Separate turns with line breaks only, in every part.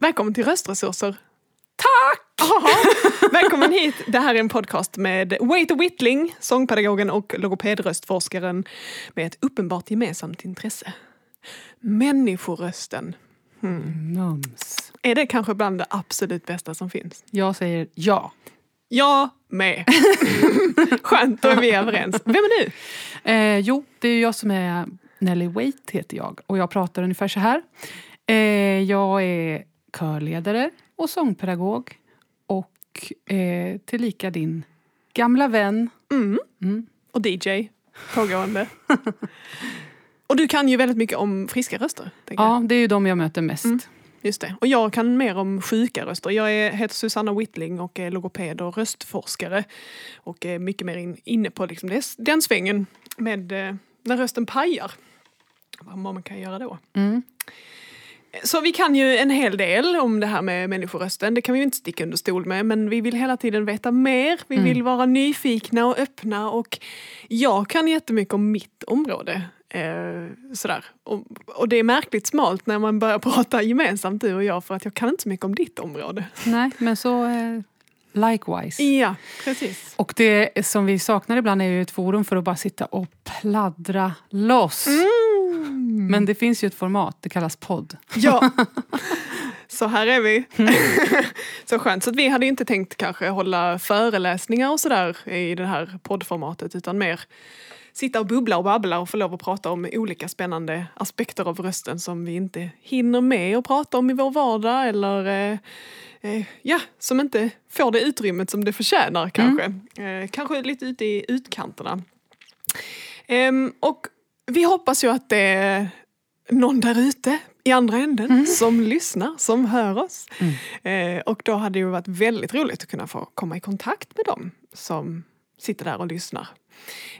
Välkommen till Röstresurser. Tack! Välkommen hit. Det här är en podcast med Waiter Whitling, sångpedagogen och logopedröstforskaren med ett uppenbart gemensamt intresse. Människorösten.
Mums.
Är det kanske bland det absolut bästa som finns?
Jag säger ja.
Jag med. Skönt, då är vi överens. Vem är du?
Eh, jo, det är jag som är Nelly Waite heter jag och jag pratar ungefär så här. Eh, jag är körledare och sångpedagog och eh, tillika din gamla vän.
Mm. Och DJ, pågående. och du kan ju väldigt mycket om friska röster.
Ja, det är ju de jag möter mest.
Just det. Och jag kan mer om sjuka röster. Jag är, heter Susanna Whitling och är logoped och röstforskare. Och är mycket mer in, inne på liksom det, den svängen med eh, när rösten pajar. Vad man kan göra då.
Mm.
Så vi kan ju en hel del om det här med människorösten. Det kan vi ju inte sticka under stol med. Men vi vill hela tiden veta mer. Vi vill vara nyfikna och öppna. Och jag kan jättemycket om mitt område. Eh, sådär. Och, och det är märkligt smalt när man börjar prata gemensamt du och jag. För att jag kan inte så mycket om ditt område.
Nej, men så eh, likewise.
Ja, precis.
Och det som vi saknar ibland är ju ett forum för att bara sitta och pladdra loss.
Mm.
Men det finns ju ett format, det kallas podd.
Ja. Så här är vi. så skönt. Så vi hade inte tänkt kanske hålla föreläsningar och sådär i det här poddformatet utan mer sitta och bubbla och babbla och få lov att prata om olika spännande aspekter av rösten som vi inte hinner med att prata om i vår vardag eller eh, eh, ja, som inte får det utrymmet som det förtjänar kanske. Eh, kanske lite ute i utkanterna. Ehm, och vi hoppas ju att det någon där ute i andra änden som lyssnar, som hör oss. Eh, och då hade det ju varit väldigt roligt att kunna få komma i kontakt med dem som sitter där och lyssnar.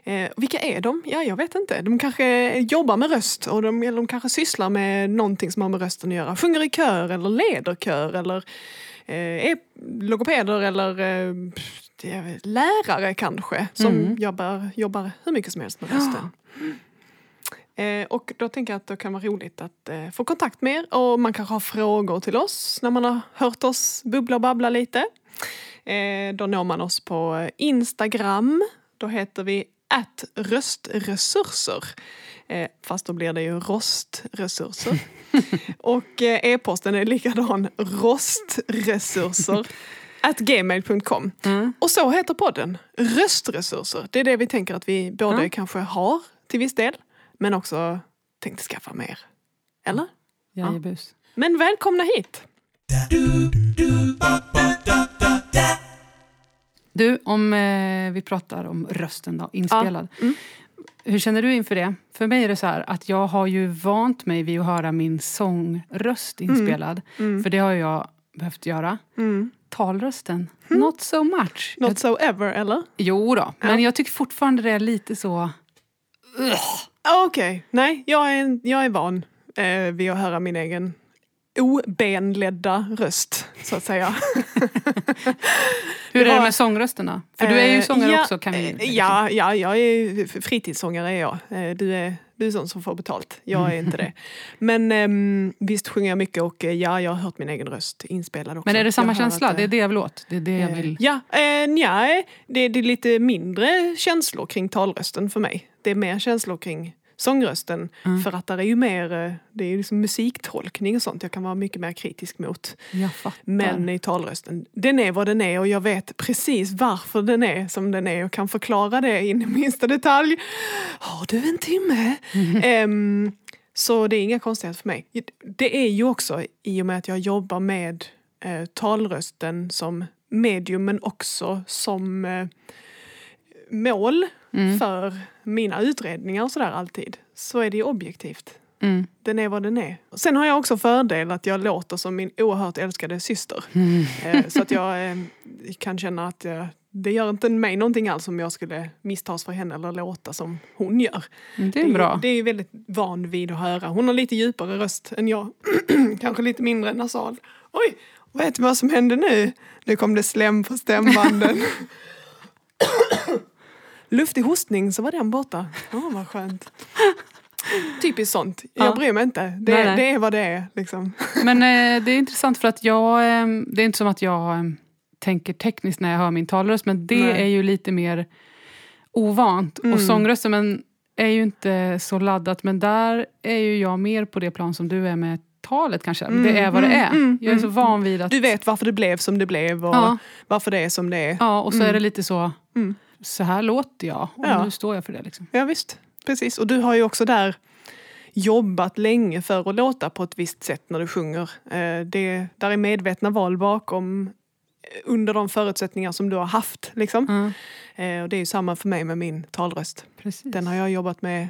Eh, vilka är de? Ja, jag vet inte. De kanske jobbar med röst och de, eller de kanske sysslar med någonting som har med rösten att göra. Sjunger i kör eller leder kör eller eh, är logopeder eller eh, lärare kanske som jobbar, jobbar hur mycket som helst med rösten. Eh, och då tänker jag att det kan vara roligt att eh, få kontakt med er och man kanske har frågor till oss när man har hört oss bubbla och babbla lite. Eh, då når man oss på Instagram. Då heter vi att röstresurser. Eh, fast då blir det ju rostresurser. och e-posten är likadan rostresurser at gmail.com. Och så heter podden, Röstresurser. Det är det vi tänker att vi både kanske har till viss del men också tänkte skaffa mer. Eller?
Jajebus.
Men välkomna hit!
Du, om eh, vi pratar om rösten då, inspelad. Hur känner du inför det? För mig är det så här att jag har ju vant mig vid att höra min sångröst inspelad. För det har jag behövt göra. Talrösten, not so much.
Not so ever, eller?
Jo då, men jag tycker fortfarande det är lite så...
Ah, Okej, nej, jag är, jag är van eh, vid att höra min egen obenledda röst, så att säga.
Hur är det med sångrösterna? För du är ju
Eh,
sångare
ja,
också. Kan vi,
eh, Ja, ja, jag är fritidssångare är jag. Eh, Du är, du är sån som får betalt. Jag är inte det. Men ehm, visst sjunger jag mycket och ja, jag har hört min egen röst inspelad också.
Men är det samma känsla?
att,
Det är det jag vill åt. Det är det jag vill.
Ja, eh, det, det är lite mindre känslor kring talrösten för mig. Det är mer känslor kring sångrösten.
Mm.
För att där är ju mer, eh, det är ju liksom musiktolkning och sånt jag kan vara mycket mer kritisk mot. Men i talrösten, den är vad den är och jag vet precis varför den är som den är och kan förklara det in i minsta detalj. Har du en timme? Ehm, så det är inga konstigheter för mig. Det är ju också i och med att jag jobbar med eh, talrösten som medium men också som eh, mål för mina utredningar och sådär alltid. Så är det ju objektivt.
Mm.
Den är vad den är. Sen har jag också fördel att jag låter som min oerhört älskade syster. Eh, så att jag eh, kan känna att jag, det gör inte mig någonting alls om jag skulle misstas för henne eller låta som hon gör.
Mm, Det är bra.
Det är ju väldigt van vid att höra. Hon har lite djupare röst än jag. Kanske lite mindre nasal. Oj, vet du vad som hände nu? Nu kom det slem på stämbanden. luftig hostning så var den borta. Åh, vad skönt. Typiskt sånt.
Ja.
Jag bryr mig inte. Det,
Nej, nej.
det är vad det är. Liksom.
Men eh, det är intressant för att jag, eh, det är inte som att jag eh, tänker tekniskt när jag hör min talröst men det
Nej.
är ju lite mer ovant.
Mm.
Och sångrösten men, är ju inte så laddat men där är ju jag mer på det plan som du är med talet kanske.
Mm,
det är vad det
mm,
är.
mm,
jag är så
mm,
van vid att...
Du vet varför det blev som det blev och
Ja.
varför det är som det är.
Ja, och så
Mm.
är det lite så,
Mm.
Så här låter jag och
Ja.
nu står jag för det. Liksom.
Ja visst, precis. Och du har ju också där jobbat länge för att låta på ett visst sätt när du sjunger. Eh, Det, där är medvetna val bakom eh, under de förutsättningar som du har haft. Liksom. Eh, Och det är samma för mig med min talröst.
precis.
Den har jag jobbat med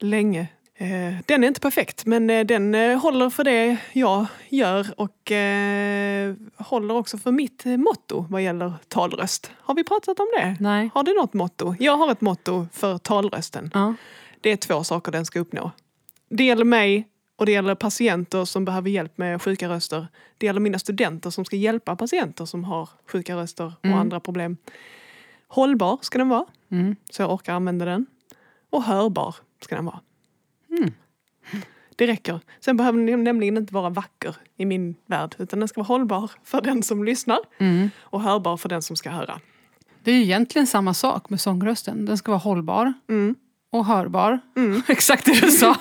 länge. Eh, Den är inte perfekt men eh, den eh, håller för det jag gör och håller också för mitt motto vad gäller talröst. Har vi pratat om det?
Nej.
Har du något motto? Jag har ett motto för talrösten.
Ja.
Det är två saker den ska uppnå. Det gäller mig och det gäller patienter som behöver hjälp med sjuka röster. Det gäller mina studenter som ska hjälpa patienter som har sjuka röster och
Mm.
andra problem. Hållbar ska den vara,
Mm.
så jag orkar använda den. Och hörbar ska den vara.
Mm.
Det räcker. Sen behöver den nämligen inte vara vacker i min värld utan den ska vara hållbar för den som lyssnar
Mm.
och hörbar för den som ska höra.
Det är ju egentligen samma sak med sångrösten. Den ska vara hållbar
Mm.
och hörbar.
Mm.
Exakt det du sa.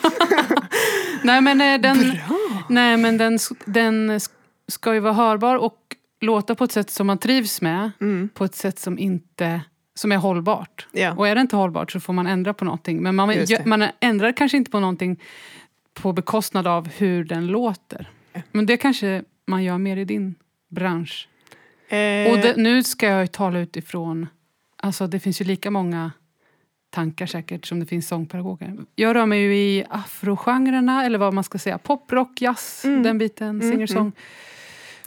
nej men, eh, den,
Bra!
nej, men den, den ska ju vara hörbar och låta på ett sätt som man trivs med.
Mm.
På ett sätt som inte som är hållbart.
Ja.
Och är det inte hållbart så får man ändra på någonting. Men man, man ändrar kanske inte på någonting på bekostnad av hur den låter. Men det kanske man gör mer i din bransch.
Eh,
Och det, nu ska jag ju tala utifrån, alltså det finns ju lika många tankar säkert som det finns sångpedagoger. Jag rör mig ju i afrogenrerna, eller vad man ska säga, poprock, jazz,
Mm.
den biten,
Mm,
singersång.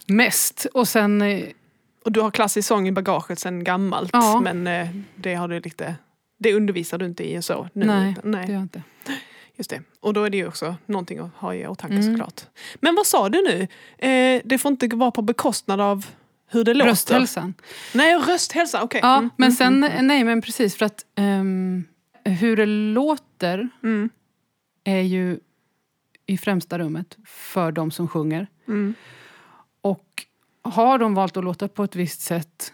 Mest. Och sen, eh,
Och du har klassisk sång i bagaget sen gammalt
Ja.
men eh, det har du lite det undervisar du inte i så nu.
nej,
utan- nej
det gör jag inte.
just det. Och då är det ju också någonting att ha i åtanke
Mm.
såklart. Men vad sa du nu? Eh, det får inte vara på bekostnad av hur det låter?
Rösthälsan.
Nej, rösthälsa, okej.
Ja,
Mm,
men
mm,
sen,
mm,
nej men precis för att ehm, hur det låter
Mm,
är ju i främsta rummet för de som sjunger.
mm,
Och har de valt att låta på ett visst sätt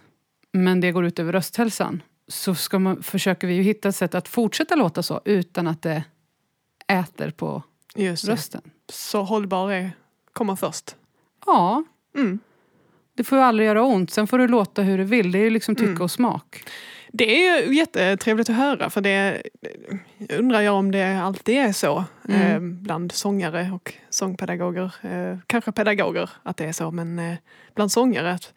men det går ut över rösthälsan så ska man, försöker vi ju hitta ett sätt att fortsätta låta så utan att det äter på
just det.
rösten.
Så hållbar är komma först.
Ja,
Mm.
det får ju aldrig göra ont. Sen får du låta hur du vill. Det är ju liksom tycke
Mm.
och smak.
Det är ju jättetrevligt att höra för det undrar jag om det alltid är så
Mm.
eh, bland sångare och sångpedagoger. Eh, kanske pedagoger att det är så men eh, bland sångare. Att,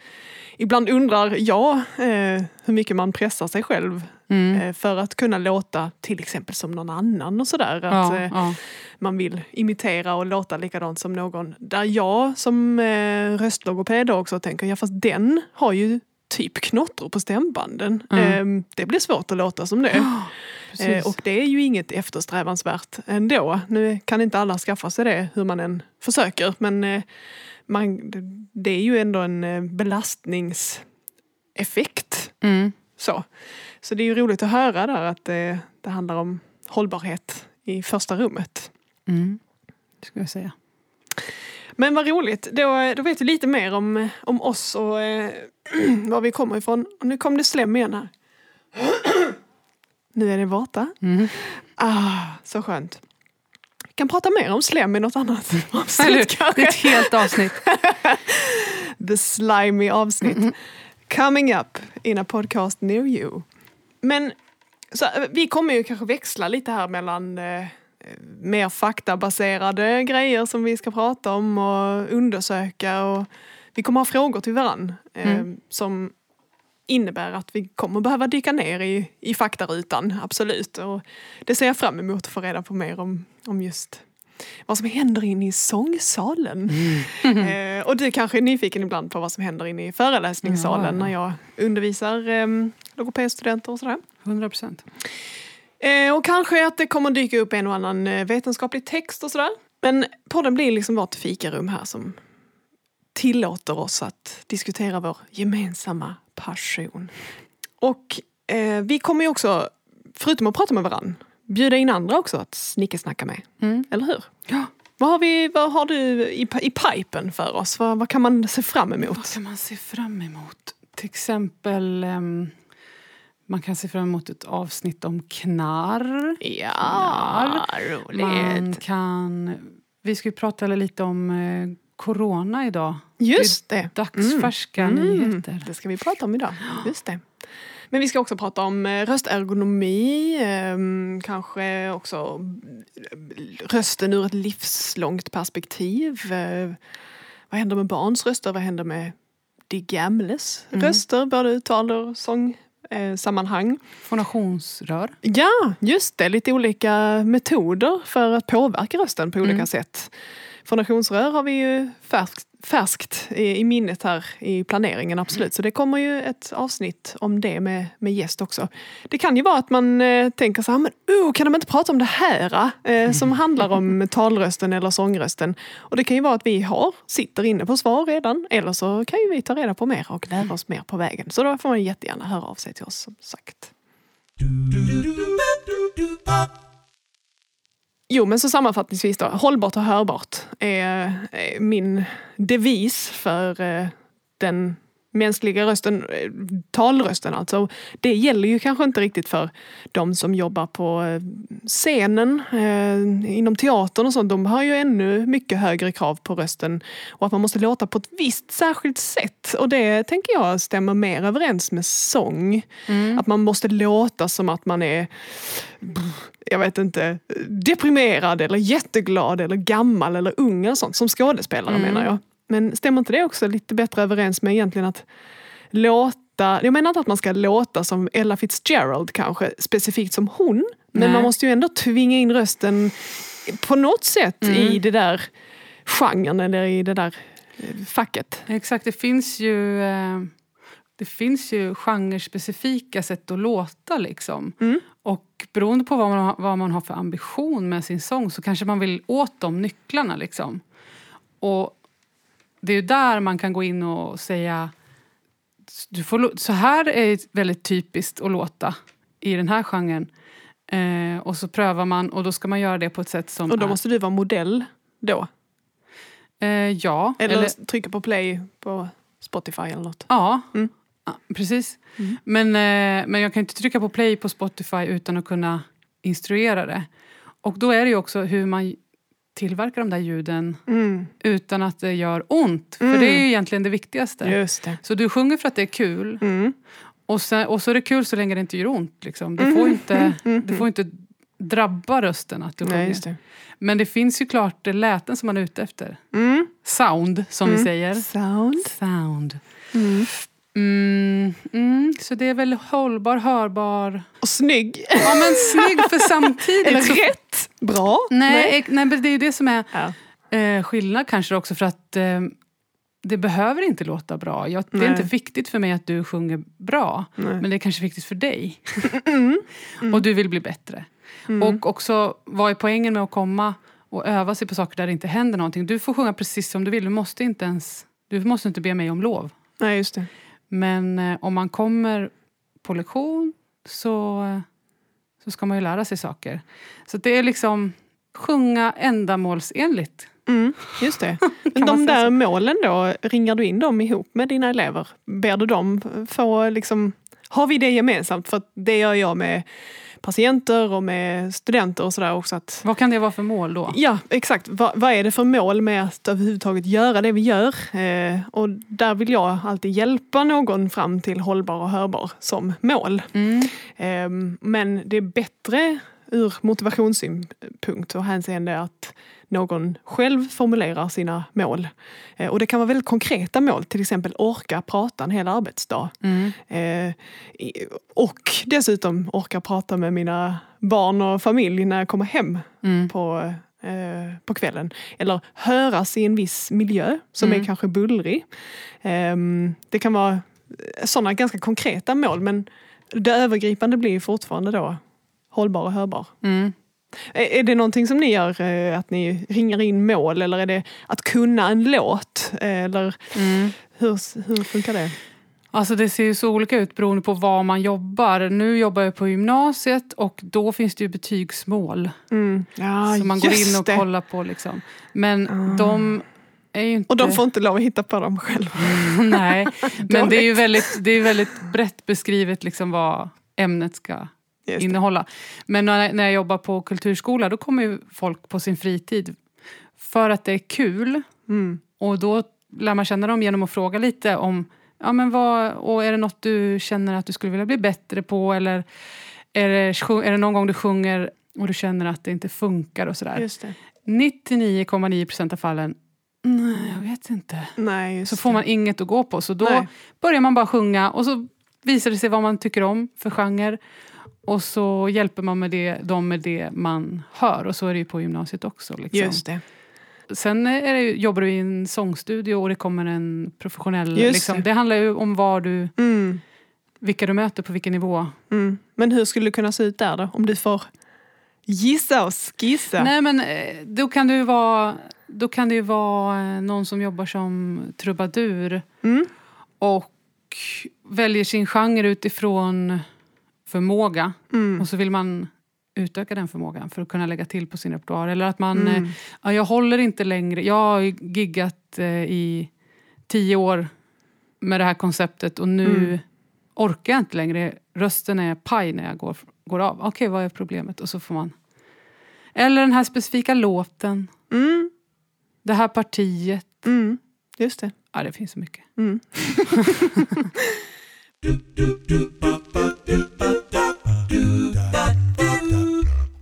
ibland undrar jag eh, hur mycket man pressar sig själv
Mm.
eh, för att kunna låta till exempel som någon annan och sådär. Att,
Ja,
eh,
ja.
man vill imitera och låta likadant som någon. Där jag som eh, röstlogoped också tänker, ja fast den har ju typ knottror på stämbanden.
Mm.
Eh, det blir svårt att låta som det. Eh,
Precis.
och det är ju inget eftersträvansvärt ändå. Nu kan inte alla skaffa sig det hur man än försöker men eh, man, det- är ju ändå en eh, belastningseffekt.
mm.
Så. så det är ju roligt att höra där att det, det handlar om hållbarhet i första rummet.
Mm. Det skulle jag säga.
Men vad roligt, då, då vet vi lite mer om, om oss och eh, var vi kommer ifrån. Och nu kom det slem igen här. nu är det borta.
Mm.
Ah, så skönt. Vi kan prata mer om slem i något annat avsnitt
Det är
kanske.
ett helt avsnitt.
The slimy avsnitt.
Mm.
Coming up in a podcast near you. Men så, eh, vi kommer ju kanske växla lite här mellan eh, mer faktabaserade grejer som vi ska prata om och undersöka. Och vi kommer ha frågor till varann eh,
Mm.
som innebär att vi kommer behöva dyka ner i, i faktarutan, absolut. Och det ser jag fram emot att få reda på mer om, om just vad som händer inne i sångsalen. Eh, och du kanske är nyfiken ibland på vad som händer inne i föreläsningssalen
ja.
när jag undervisar eh, logopedstudenter och sådär.
100 procent.
Eh, och kanske att det kommer dyka upp en och annan eh, vetenskaplig text och sådär. Men podden blir liksom vårt fikarum här som tillåter oss att diskutera vår gemensamma passion. Och eh, vi kommer ju också, förutom att prata med varandra, bjuda in andra också att snickesnacka med.
Mm.
Eller hur?
Ja.
Vad har, vi, vad har du i, i pipen för oss? Vad, vad kan man se fram
Vad
emot?
kan man se fram emot? Till exempel, ehm, man kan se fram emot ett avsnitt om knarr.
Ja,
Man kan, vi ska ju prata lite om eh, corona idag.
Just det.
Dagsfärska
Mm.
nyheter.
Det ska vi prata om idag. Just det. Men vi ska också prata om eh, röstergonomi, eh, kanske också eh, rösten ur ett livslångt perspektiv. Vad händer med barns röster? Vad händer med de gamles
Mm.
röster? Både uttal och sångsammanhang. Eh, sammanhang.
Fonationsrör.
Ja, just det. Lite olika metoder för att påverka rösten på olika
Mm.
sätt. Fonationsrör har vi ju färskt, färskt i, i minnet här i planeringen, absolut. Så det kommer ju ett avsnitt om det med, med gäst också. Det kan ju vara att man eh, tänker så här, men oh, kan de inte prata om det här eh, som handlar om talrösten eller sångrösten? Och det kan ju vara att vi har, sitter inne på svar redan, eller så kan ju vi ta reda på mer och lära oss mer på vägen. Så då får man jättegärna höra av sig till oss som sagt. Jo, men så sammanfattningsvis då. Hållbart och hörbart är, är min devis för eh, den mänskliga rösten, eh, talrösten alltså. Det gäller ju kanske inte riktigt för de som jobbar på eh, scenen, eh, inom teatern och sånt. De har ju ännu mycket högre krav på rösten och att man måste låta på ett visst särskilt sätt. Och det tänker jag stämmer mer överens med sång. Att man måste låta som att man är jag vet inte, deprimerad eller jätteglad eller gammal eller ung eller sånt som skådespelare
Mm.
menar jag. Men stämmer inte det också lite bättre överens med egentligen att låta, jag menar inte att man ska låta som Ella Fitzgerald kanske, specifikt som hon, men
Nej.
man måste ju ändå tvinga in rösten på något sätt
Mm.
i det där genren eller i det där eh, facket.
Exakt, det finns ju, eh, det finns ju genrespecifika sätt att låta. Liksom.
Mm.
Och beroende på vad man, har, vad man har för ambition med sin sång så kanske man vill åt de nycklarna. Liksom. Och det är ju där man kan gå in och säga du får, så här är väldigt typiskt att låta i den här genren. Eh, och så prövar man och då ska man göra det på ett sätt som
Och då
är...
måste du vara modell då.
Eh, ja,
Eller,
eller
trycka på play på Spotify eller något.
Ja,
Mm.
ja precis.
Mm.
Men, eh, men jag kan inte trycka på play på Spotify utan att kunna instruera det. Och då är det ju också hur man tillverkar de där ljuden
Mm.
utan att det gör ont. För
Mm.
det är ju egentligen det viktigaste.
Det.
Så du sjunger för att det är kul
Mm.
och, sen, och så är det kul så länge det inte gör ont. Liksom. Det, får inte,
mm, mm,
det får inte drabba rösten att du
Nej,
sjunger.
just det.
Men det finns ju klart läten som man är ute efter.
Mm.
Sound, som vi
Mm.
säger.
Sound.
Sound.
Mm.
Mm, mm, så det är väl hållbar, hörbar...
Och snygg.
Ja men snygg för samtidigt.
Eller rätt. Bra.
nej, nej, men det är ju det som är
Ja.
eh, skillnad kanske också för att eh, det behöver inte låta bra. Jag, det är
Nej.
inte viktigt för mig att du sjunger bra.
Nej.
Men det är kanske viktigt för dig.
Mm.
Och du vill bli bättre. Och också, vad är poängen med att komma och öva sig på saker där det inte händer någonting? Du får sjunga precis som du vill. Du måste inte ens du måste inte be mig om lov.
Nej, just det.
Men eh, om man kommer på lektion så, så ska man ju lära sig saker. Så det är liksom sjunga ändamålsenligt.
Mm, just det. De där
så?
målen då, ringar du in dem ihop med dina elever? Ber du dem få liksom, har vi det gemensamt? För det gör jag med patienter och med studenter och sådär också. Att,
Vad kan det vara för mål då?
ja, exakt. Va, vad är det för mål med att överhuvudtaget göra det vi gör? Eh, och där vill jag alltid hjälpa någon fram till hållbar och hörbar som mål.
Mm.
Ehm, Men det är bättre ur motivationssynpunkt och hänseende att någon själv formulerar sina mål. Eh, Och det kan vara väldigt konkreta mål, till exempel orka prata en hel arbetsdag.
Mm.
Eh, Och dessutom orka prata med mina barn och familj när jag kommer hem
Mm.
på, eh, på kvällen. Eller höras i en viss miljö som
Mm.
är kanske bullrig. Ehm, det kan vara sådana ganska konkreta mål men det övergripande blir fortfarande då hållbar och hörbar.
Mm.
Är, det någonting som ni gör, eh, att ni ringar in mål eller är det att kunna en låt? Eh, Eller
Mm.
hur, hur funkar det?
Alltså det ser ju så olika ut beroende på var man jobbar. Nu jobbar jag på gymnasiet och då finns det ju betygsmål.
Mm. Ja,
som man går in och
det.
kollar på. Liksom. Men de är ju inte...
Och de får inte lov att hitta på dem själva.
Nej, men det är ju väldigt, det är väldigt brett beskrivet liksom vad ämnet ska. Innehålla. Men när, när jag jobbar på kulturskola då kommer ju folk på sin fritid för att det är kul.
Mm.
Och då lär man känna dem genom att fråga lite om ja, men vad, och är det något du känner att du skulle vilja bli bättre på eller är det, är det någon gång du sjunger och du känner att det inte funkar och sådär.
Just det.
99,9 procent av fallen, nej jag vet inte.
Nej,
Så får man inget att gå på. Så då
Nej.
börjar man bara sjunga och så visar det sig vad man tycker om för genre. Och så hjälper man med det, dem med det man hör. Och så är det ju på gymnasiet också. Liksom.
Just det.
Sen är det, jobbar du i en sångstudio och det kommer en professionell...
Just
Liksom.
det.
Handlar ju om var du,
Mm.
vilka du möter på vilken nivå.
Mm. Men hur skulle det kunna se ut där då? Om du får gissa och skissa.
Nej men eh, då kan det ju vara, då kan det vara någon som jobbar som trubadur
Mm.
och väljer sin genre utifrån förmåga.
Mm.
Och så vill man utöka den förmågan för att kunna lägga till på sin repertoar. Eller att man,
Mm.
eh, ja, jag håller inte längre, jag har giggat eh, i tio år med det här konceptet och nu
Mm.
orkar jag inte längre. Rösten är paj när jag går, går av. Okej, vad är problemet? Och så får man... Eller den här specifika låten,
Mm.
det här partiet.
Mm. Just det.
Ja, det finns så mycket.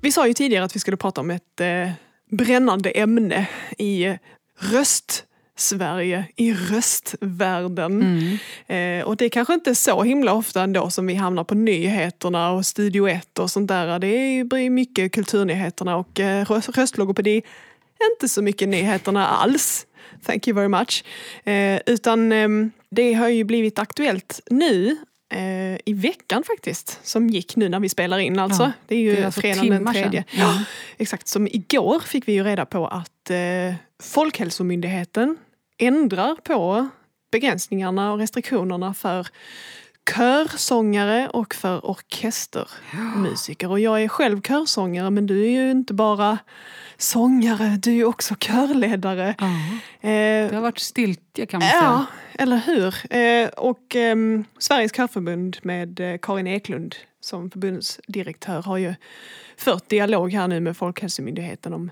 Vi sa ju tidigare att vi skulle prata om ett eh, brännande ämne i eh, röst-Sverige, i röstvärlden.
Mm.
Eh, och det är kanske inte så himla ofta ändå som vi hamnar på nyheterna och Studio 1 och sånt där. Det är blir mycket kulturnyheterna och eh, röst, röstlogopedi inte så mycket nyheterna alls. Thank you very much. Eh, utan ehm, det har ju blivit aktuellt nu eh, i veckan faktiskt, som gick nu när vi spelar in alltså.
Ja,
det är ju
det är alltså
fredagen den tredje.
Ja.
Exakt, som igår fick vi ju reda på att eh, Folkhälsomyndigheten ändrar på begränsningarna och restriktionerna för körsångare och för orkestermusiker. Och jag är själv körsångare men du är ju inte bara sångare, du är också körledare.
Ja.
Eh,
Det har varit stiltje kan man
Ja,
säga.
eller hur? Eh, och ehm, Sveriges körförbund med eh, Karin Eklund som förbundsdirektör har ju fört dialog här nu med Folkhälsomyndigheten om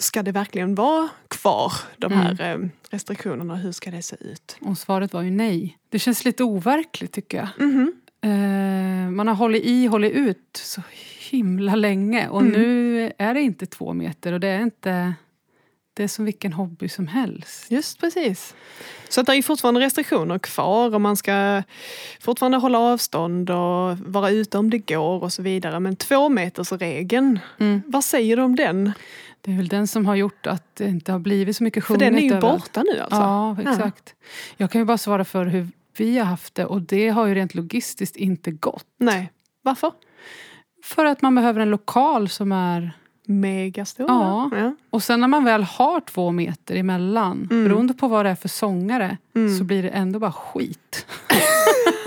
ska det verkligen vara kvar de här eh, restriktionerna? Hur ska det se ut?
Och svaret var ju nej. Det känns lite overkligt tycker jag.
Mhm.
Eh, man har hållit i, hållit ut så himla länge och
Mm.
nu är det inte två meter och det är inte... Det är som vilken hobby som helst.
Just precis. Så att det är fortfarande restriktioner kvar och man ska fortfarande hålla avstånd och vara ute om det går och så vidare. Men två meters regeln,
Mm.
vad säger du om den?
Det är väl den som har gjort att det inte har blivit så mycket
För
sjunget.
den är ju
överallt.
borta nu alltså.
Ja, exakt. Jag kan ju bara svara för hur vi har haft det och det har ju rent logistiskt inte gått.
Nej. Varför?
För att man behöver en lokal som är...
Megastora.
Ja.
ja.
Och sen när man väl har två meter emellan,
Mm.
beroende på vad det är för sångare,
Mm.
så blir det ändå bara skit.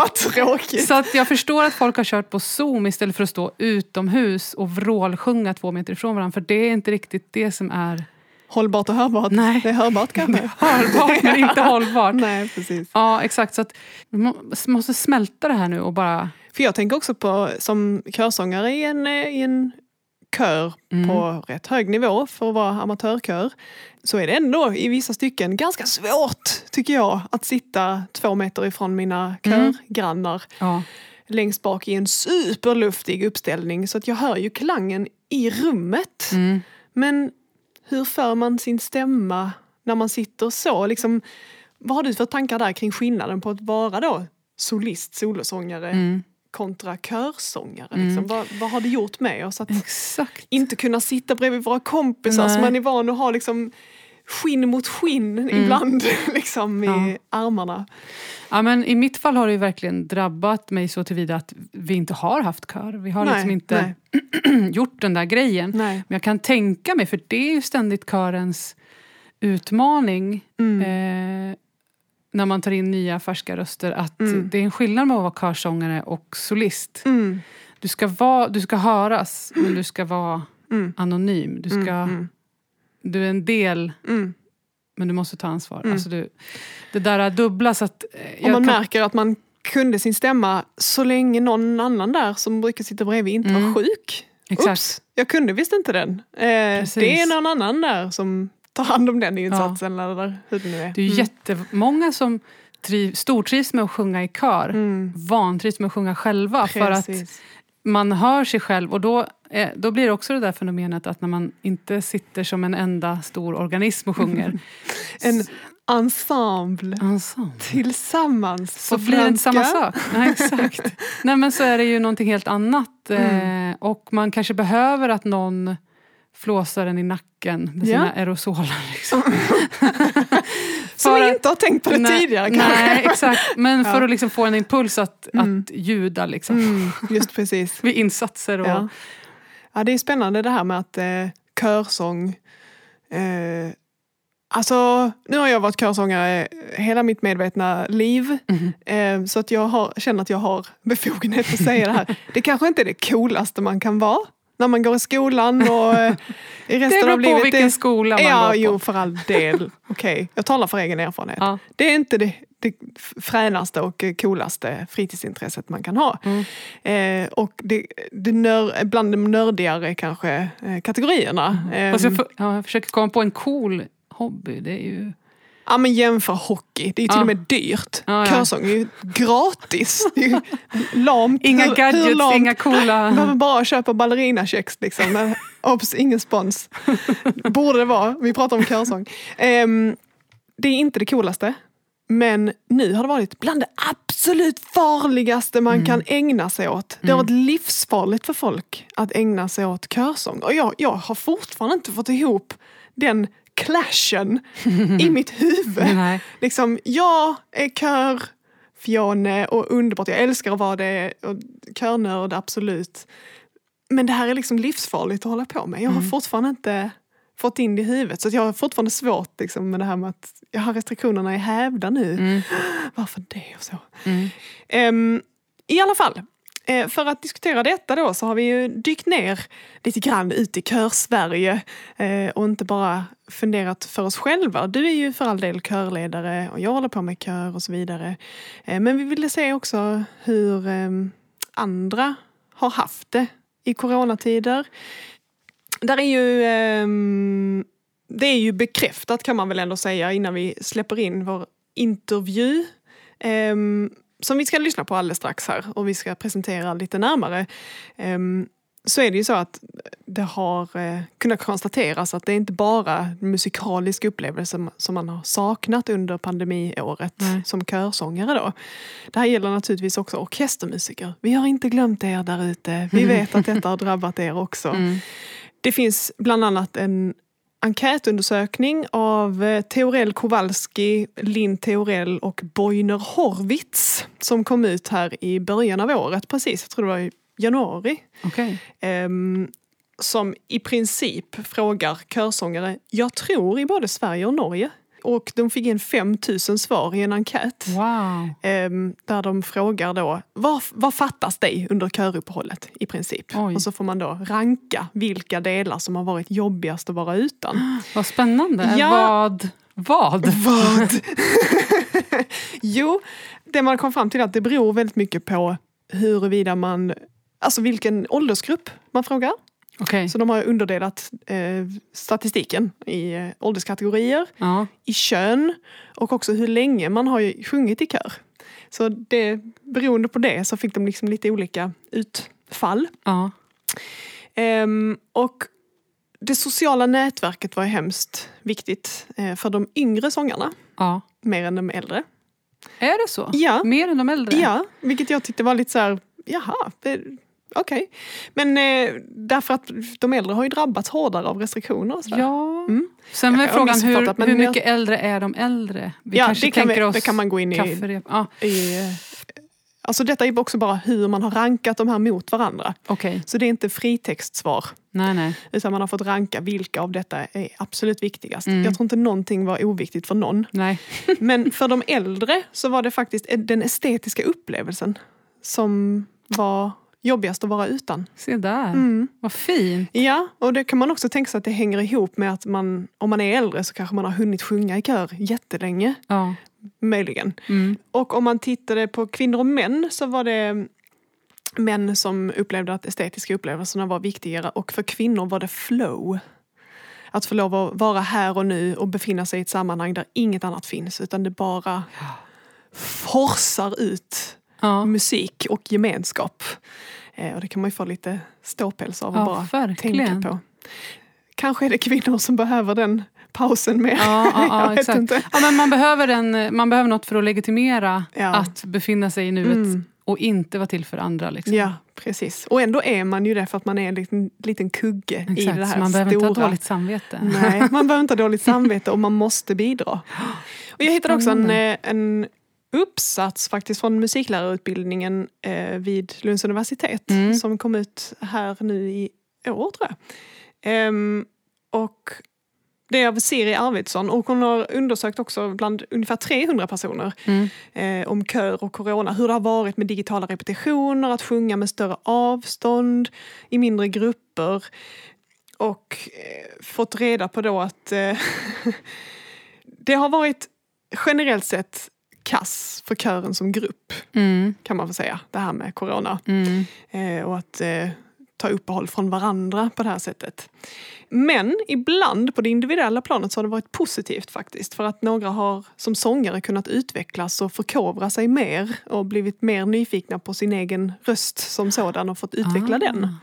Vad tråkigt.
Så att jag förstår att folk har kört på Zoom istället för att stå utomhus och vrålsjunga två meter ifrån varandra. För det är inte riktigt det som är
Hållbart och hörbart.
Nej.
Det är hörbart kanske.
hörbart men inte hållbart.
Nej, precis.
Ja, exakt. Så att vi må- måste smälta det här nu och bara...
För jag tänker också på som körsångare i en, eh, i en kör
Mm.
på rätt hög nivå för att vara amatörkör. Så är det ändå i vissa stycken ganska svårt, tycker jag, att sitta två meter ifrån mina
Mm.
körgrannar
Ja.
längst bak i en superluftig uppställning. Så att jag hör ju klangen i rummet.
Mm.
Men hur för man sin stämma när man sitter så? Liksom, vad har du för tankar där kring skillnaden på att vara då solist, solosångare
Mm.
Kontra körsångare? Liksom? Vad, vad har det gjort med oss att
Exakt.
inte kunna sitta bredvid våra kompisar
Nej.
som man är van att ha liksom skinn mot skinn ibland liksom, i
Ja.
armarna?
Ja, men I mitt fall har det ju verkligen drabbat mig så tillvida att vi inte har haft kör. Vi har
Nej,
liksom inte gjort den där grejen.
Nej.
Men jag kan tänka mig, för det är ju ständigt körens utmaning.
Mm.
Eh, när man tar in nya färska röster att
Mm.
det är en skillnad med att vara körsångare och solist.
Mm.
Du ska, vara, du ska höras, men du ska vara
Mm.
anonym. Du, ska,
Mm.
du är en del,
Mm.
men du måste ta ansvar.
Mm.
Alltså du, det där är dubbla så att... eh,
Om man
kan-
märker att man kunde sin stämma så länge någon annan där som brukar sitta bredvid inte
Mm.
var sjuk.
Exakt.
Oops, jag kunde visst inte den. Eh, det är någon annan där som tar hand om den insatsen eller hur det nu är.
Det är ju
Mm.
jättemånga som triv, stortrivs med att sjunga i kör.
Mm.
Vantrivs med att sjunga själva. För att
Precis.
man hör sig själv och då, eh, då blir det också det där fenomenet att när man inte sitter som en enda stor organism och sjunger.
En ensemble
ensemble.
tillsammans
Så blir det inte samma sak. Nej, exakt. Nej men så är det ju någonting helt annat.
Mm.
Eh, och man kanske behöver att någon flåsar en i nacken med sina aerosoler. Liksom.
Som
För att-
inte har tänkt på det
nej,
tidigare kanske.
Nej, exakt. Men för
Ja.
att liksom få en impuls att,
Mm.
att ljuda liksom.
Mm, just precis.
vid insatser. Och,
Ja. ja, det är spännande det här med att eh, körsång... Eh, alltså, nu har jag varit körsångare hela mitt medvetna liv.
Mhm.
Eh, så att jag har, känner att jag har befogenhet att säga det här. Det kanske inte är det coolaste man kan vara när man går i skolan och eh, i
Det
resten
beror
av
på
livet.
vilken
det,
skola man
ja,
går på.
jo för all del. Okej, jag talar för egen erfarenhet.
Ja.
Det är inte det, det fränaste och coolaste fritidsintresset man kan ha.
Mm.
Eh, och det, det nör, bland de nördigare kanske eh, kategorierna. Eh,
Fast jag, för, ja, jag försöker komma på en cool hobby. Det är ju...
ja, men jämför hockey, det är ju till
Ja.
och med dyrt.
Ja, ja.
Körsång är ju gratis. Det är ju lamt.
Inga
Hur- hur
gadgets,
lamt?
inga coola...
Man bara köpa ballerinakex. Liksom. Men, Obs, ingen spons. Borde det vara. Vi pratar om körsång. Ehm, det är inte det coolaste. Men nu har det varit bland det absolut farligaste man kan ägna sig åt. Det har varit livsfarligt för folk att ägna sig åt körsång. Och jag, jag har fortfarande inte fått ihop den clashen i mitt huvud.
Nej.
Liksom, jag är kör, Fione och underbart. Jag älskar att vara det. Och körnörd, absolut. Men det här är liksom livsfarligt att hålla på med. Jag har fortfarande inte fått in det i huvudet. Så jag har fortfarande svårt liksom, med det här med att jag har restriktionerna är hävda nu.
Mm.
Varför det och så.
Mm.
Ehm, I alla fall, eh, för att diskutera detta då så har vi ju dykt ner lite grann ut i kör-Sverige eh, och inte bara funderat för oss själva. Du är ju för all del körledare och jag håller på med kör och så vidare. Eh, men vi ville se också hur ehm, andra har haft det i coronatider. Där är ju, ehm, det är ju bekräftat kan man väl ändå säga innan vi släpper in vår intervju. Ehm, som vi ska lyssna på alldeles strax här och vi ska presentera lite närmare så är det ju så att det har eh, kunnat konstateras att det är inte bara musikalisk upplevelse som, som man har saknat under pandemiåret
Nej.
som körsångare. Då. Det här gäller naturligtvis också orkestermusiker. Vi har inte glömt er där ute. Vi vet att detta har drabbat er också.
Mm.
Det finns bland annat en enkätundersökning av eh, Teorell Kowalski, Linn Teorell och Boiner Horvitz som kom ut här i början av året, precis, jag tror det var januari.
Okej.
ehm, som i princip frågar körsångare, jag tror i både Sverige och Norge. Och de fick in 5000 svar i en enkät.
Wow.
Ehm, där de frågar då, vad, vad fattas dig under köruppehållet i princip?
Oj.
Och så får man då ranka vilka delar som har varit jobbigast att vara utan.
Vad spännande.
Ja.
Vad? Vad?
Vad? jo, det man kom fram till är att det beror väldigt mycket på huruvida man, alltså vilken åldersgrupp man frågar.
Okej.
Så de har underdelat eh, statistiken i eh, ålderskategorier,
Ja.
i kön och också hur länge man har ju sjungit i kör. Så det, beroende på det så fick de liksom lite olika utfall.
ja.
Ehm, och det sociala nätverket var hemskt viktigt eh, för de yngre sångarna,
ja.
mer än de äldre.
Är det så?
Ja.
Mer än de äldre?
Ja, vilket jag tyckte var lite så här, jaha, det- okej. Men eh, därför att de äldre har ju drabbats hårdare av restriktioner och sådär.
Ja.
Mm.
Sen
Jag
är frågan hur, hur
jag-
mycket äldre är de äldre? Vi
Ja,
kanske
det kan
tänker
vi-
oss
det kan man gå in i-
kafferep. Ja.
I, eh, Alltså detta är också bara hur man har rankat de här mot varandra.
Okej.
Så det är inte fritextsvar.
Nej, nej.
Utan man har fått ranka vilka av detta är absolut viktigast.
Mm.
Jag tror inte någonting var oviktigt för någon.
Nej.
Men för de äldre så var det faktiskt den estetiska upplevelsen som var jobbigast att vara utan.
Se där.
Mm.
Vad fint.
Ja, och det kan man också tänka sig att det hänger ihop med att man, om man är äldre så kanske man har hunnit sjunga i kör jättelänge.
Ja.
Möjligen.
Mm.
Och om man tittade på kvinnor och män så var det män som upplevde att estetiska upplevelserna var viktigare och för kvinnor var det flow. Att få lov att vara här och nu och befinna sig i ett sammanhang där inget annat finns utan det bara forsar ut
Ja.
musik och gemenskap. Eh, och det kan man ju få lite ståpäls av att
Ja,
bara
verkligen.
tänka på. Kanske är det kvinnor som behöver den pausen mer.
Ja, ja, ja, exakt.
inte.
Ja, men man, behöver en, man behöver något för att legitimera
Ja.
att befinna sig i nuet
Mm.
och inte vara till för andra. Liksom.
Ja, precis. Och ändå är man ju det för att man är en liten, liten kugge i
Exakt,
det här
så man behöver
stora.
inte ha dåligt samvete.
Nej, man behöver inte ha dåligt samvete och man måste bidra. Och jag hittade också en, eh, en uppsats faktiskt från musiklärarutbildningen eh, vid Lunds universitet
Mm.
som kom ut här nu i år tror jag. Ehm, och det är av Siri Arvidsson och hon har undersökt också bland ungefär 300 personer
Mm.
eh, om kör och corona. Hur det har varit med digitala repetitioner, att sjunga med större avstånd, i mindre grupper. Och eh, fått reda på då att eh, det har varit generellt sett kass för kören som grupp,
Mm.
kan man få säga. Det här med corona.
Mm.
Eh, och att eh, ta uppehåll från varandra på det här sättet. Men ibland på det individuella planet så har det varit positivt faktiskt. För att några har som sångare kunnat utvecklas och förkovra sig mer och blivit mer nyfikna på sin egen röst som sådan och fått utveckla
Ah.
den.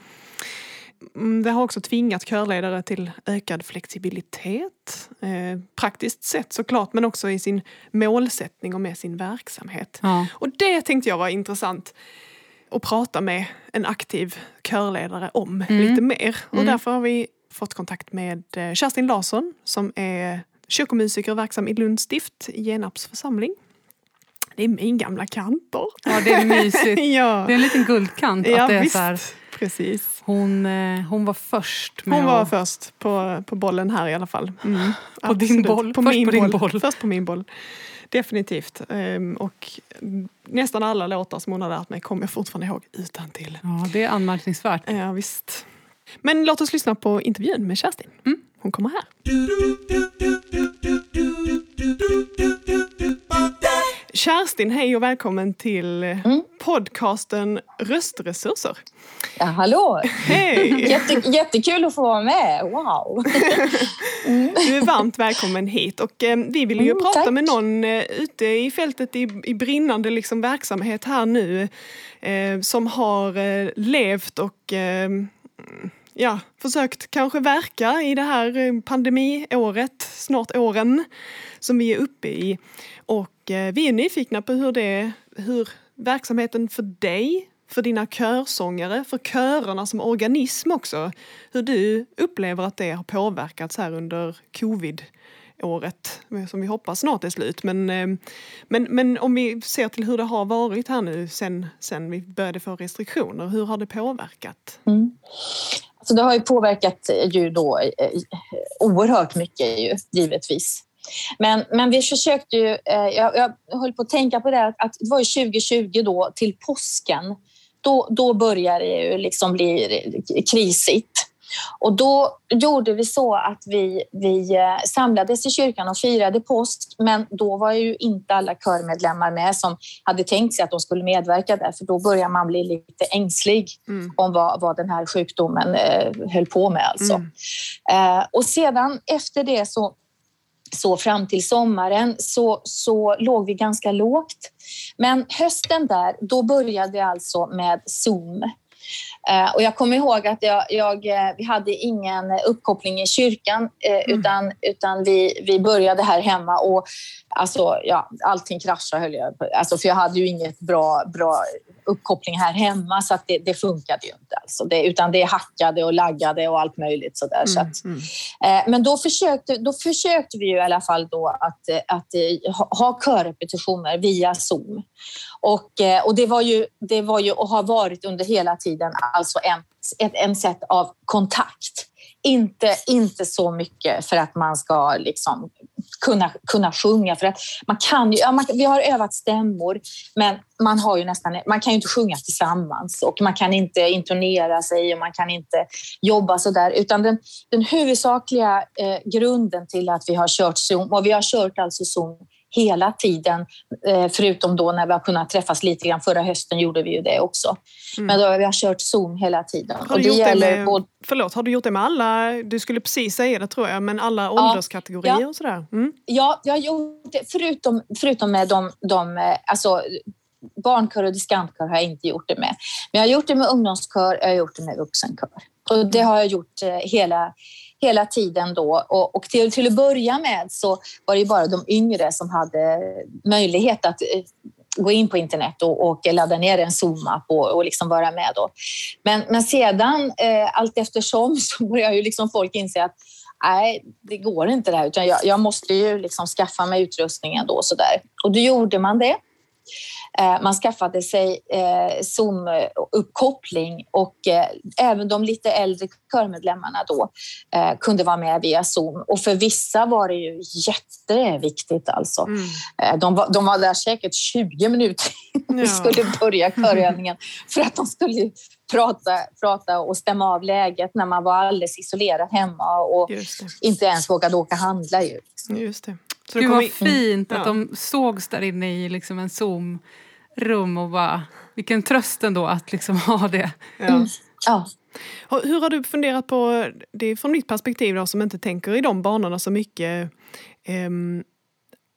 Mm, Det har också tvingat körledare till ökad flexibilitet. Eh, praktiskt sett såklart, men också i sin målsättning och med sin verksamhet.
Ja.
Och det tänkte jag var intressant att prata med en aktiv körledare om
Mm.
lite mer. Och
Mm.
därför har vi fått kontakt med eh, Kerstin Larsson som är kyrkomusiker verksam i Lunds stift, Genarps församling. Det är min gamla kantor.
ja, det är mysigt.
ja,
Det är en liten guldkant.
ja
att det är
visst.
så här,
Precis.
hon, eh, hon var först med
Hon var
att...
först på, på bollen här i alla fall. Mm,
På din boll.
På
Först
min
på din
boll.
boll.
Först på min boll. Definitivt. Ehm, och nästan alla låtar som hon har lärt mig kommer jag fortfarande ihåg utan till.
Ja, det är anmärkningsvärt.
Ja, visst. Men låt oss lyssna på intervjun med Kerstin.
Mm.
Hon kommer här. Kerstin, hej och välkommen till
Mm.
podcasten Röstresurser.
Ja, hallå!
Hej!
Jätte, jättekul att få vara med. Wow!
Du är varmt välkommen hit och eh, vi vill ju
Mm,
prata
tack.
med någon eh, ute i fältet i, i brinnande liksom, verksamhet här nu eh, som har eh, levt och eh, ja, försökt kanske verka i det här eh, pandemiåret, snart åren som vi är uppe i. Eh, vi är nyfikna på hur, det, hur verksamheten för dig, för dina körsångare, för körerna som organism också, hur du upplever att det har påverkats här under covid-året som vi hoppas snart är slut. Men, eh, men, men om vi ser till hur det har varit här nu sen, sen vi började få restriktioner, hur har det påverkat?
Mm. Alltså det har ju påverkat ju då eh, eh oerhört mycket ju, givetvis. Men, men vi försökte ju, eh, jag, jag höll på att tänka på det, att det var ju 2020 då till påsken. Då, då började det ju liksom bli krisigt. Och då gjorde vi så att vi, vi eh, samlades i kyrkan och firade påsk, men då var ju inte alla körmedlemmar med som hade tänkt sig att de skulle medverka där, för då börjar man bli lite ängslig
Mm.
om vad, vad den här sjukdomen eh, höll på med. Alltså.
Mm.
Eh, och sedan efter det så, så fram till sommaren så, så låg vi ganska lågt. Men hösten där, då började vi alltså med Zoom. Eh, och jag kommer ihåg att jag, jag, eh, vi hade ingen uppkoppling i kyrkan eh,
Mm.
utan, utan vi, vi började här hemma och alltså, ja, allting kraschade höll jag på. Alltså, för jag hade ju inget bra, bra uppkoppling här hemma så att det, det funkade ju inte. Alltså. Det, utan det hackade och laggade och allt möjligt. Så där, mm, så att, mm. eh, men då försökte, då försökte vi ju i alla fall då att, att eh, ha, ha körrepetitioner via Zoom. Och, eh, och det, var ju, det var ju och har varit under hela tiden alltså en, ett, en sätt av kontakt. Inte, inte så mycket för att man ska liksom kunna, kunna sjunga. För att man kan ju, ja, man, vi har övat stämmor, men man, har ju nästan, man kan ju inte sjunga tillsammans och man kan inte intonera sig och man kan inte jobba så där. Utan den, den huvudsakliga eh, grunden till att vi har kört Zoom, och vi har kört alltså Zoom hela tiden, eh, förutom då när vi har kunnat träffas lite grann. Förra hösten gjorde vi ju det också. Mm. Men då har vi har kört Zoom hela tiden.
Har du, gjort det med, både... förlåt, har du gjort det med alla, du skulle precis säga det tror jag, men alla ålderskategorier ja. och sådär?
Mm. Ja, jag har gjort det, förutom, förutom med de, de eh, alltså, barnkör och diskantkör har jag inte gjort det med. Men jag har gjort det med ungdomskör, jag har gjort det med vuxenkör. Och det har jag gjort eh, hela hela tiden då. Och, och till, till att börja med så var det bara de yngre som hade möjlighet att eh, gå in på internet och, och ladda ner en Zoom-app och, och liksom vara med. Då. Men, men sedan, eh, allt eftersom, så börjar ju liksom folk inse att nej, det går inte det här, utan jag, jag måste ju liksom skaffa mig utrustningen då. Och, så där. och då gjorde man det. Eh, man skaffade sig eh, Zoom-uppkoppling och eh, även de lite äldre körmedlemmarna då kunde vara med via Zoom. Och för vissa var det ju jätteviktigt alltså. Mm. De, var, de var där säkert 20 minuter innan vi skulle börja körövningen för att de skulle prata, prata och stämma av läget när man var alldeles isolerad hemma och inte ens vågade åka och handla. Ju.
Just det.
Så Gud vad fint att ja. de sågs där inne i liksom en Zoom rum och bara, vilken tröst ändå att liksom ha det.
Ja. Mm. ja.
Hur har du funderat på, det är från mitt perspektiv då, som inte tänker i de banorna så mycket, um,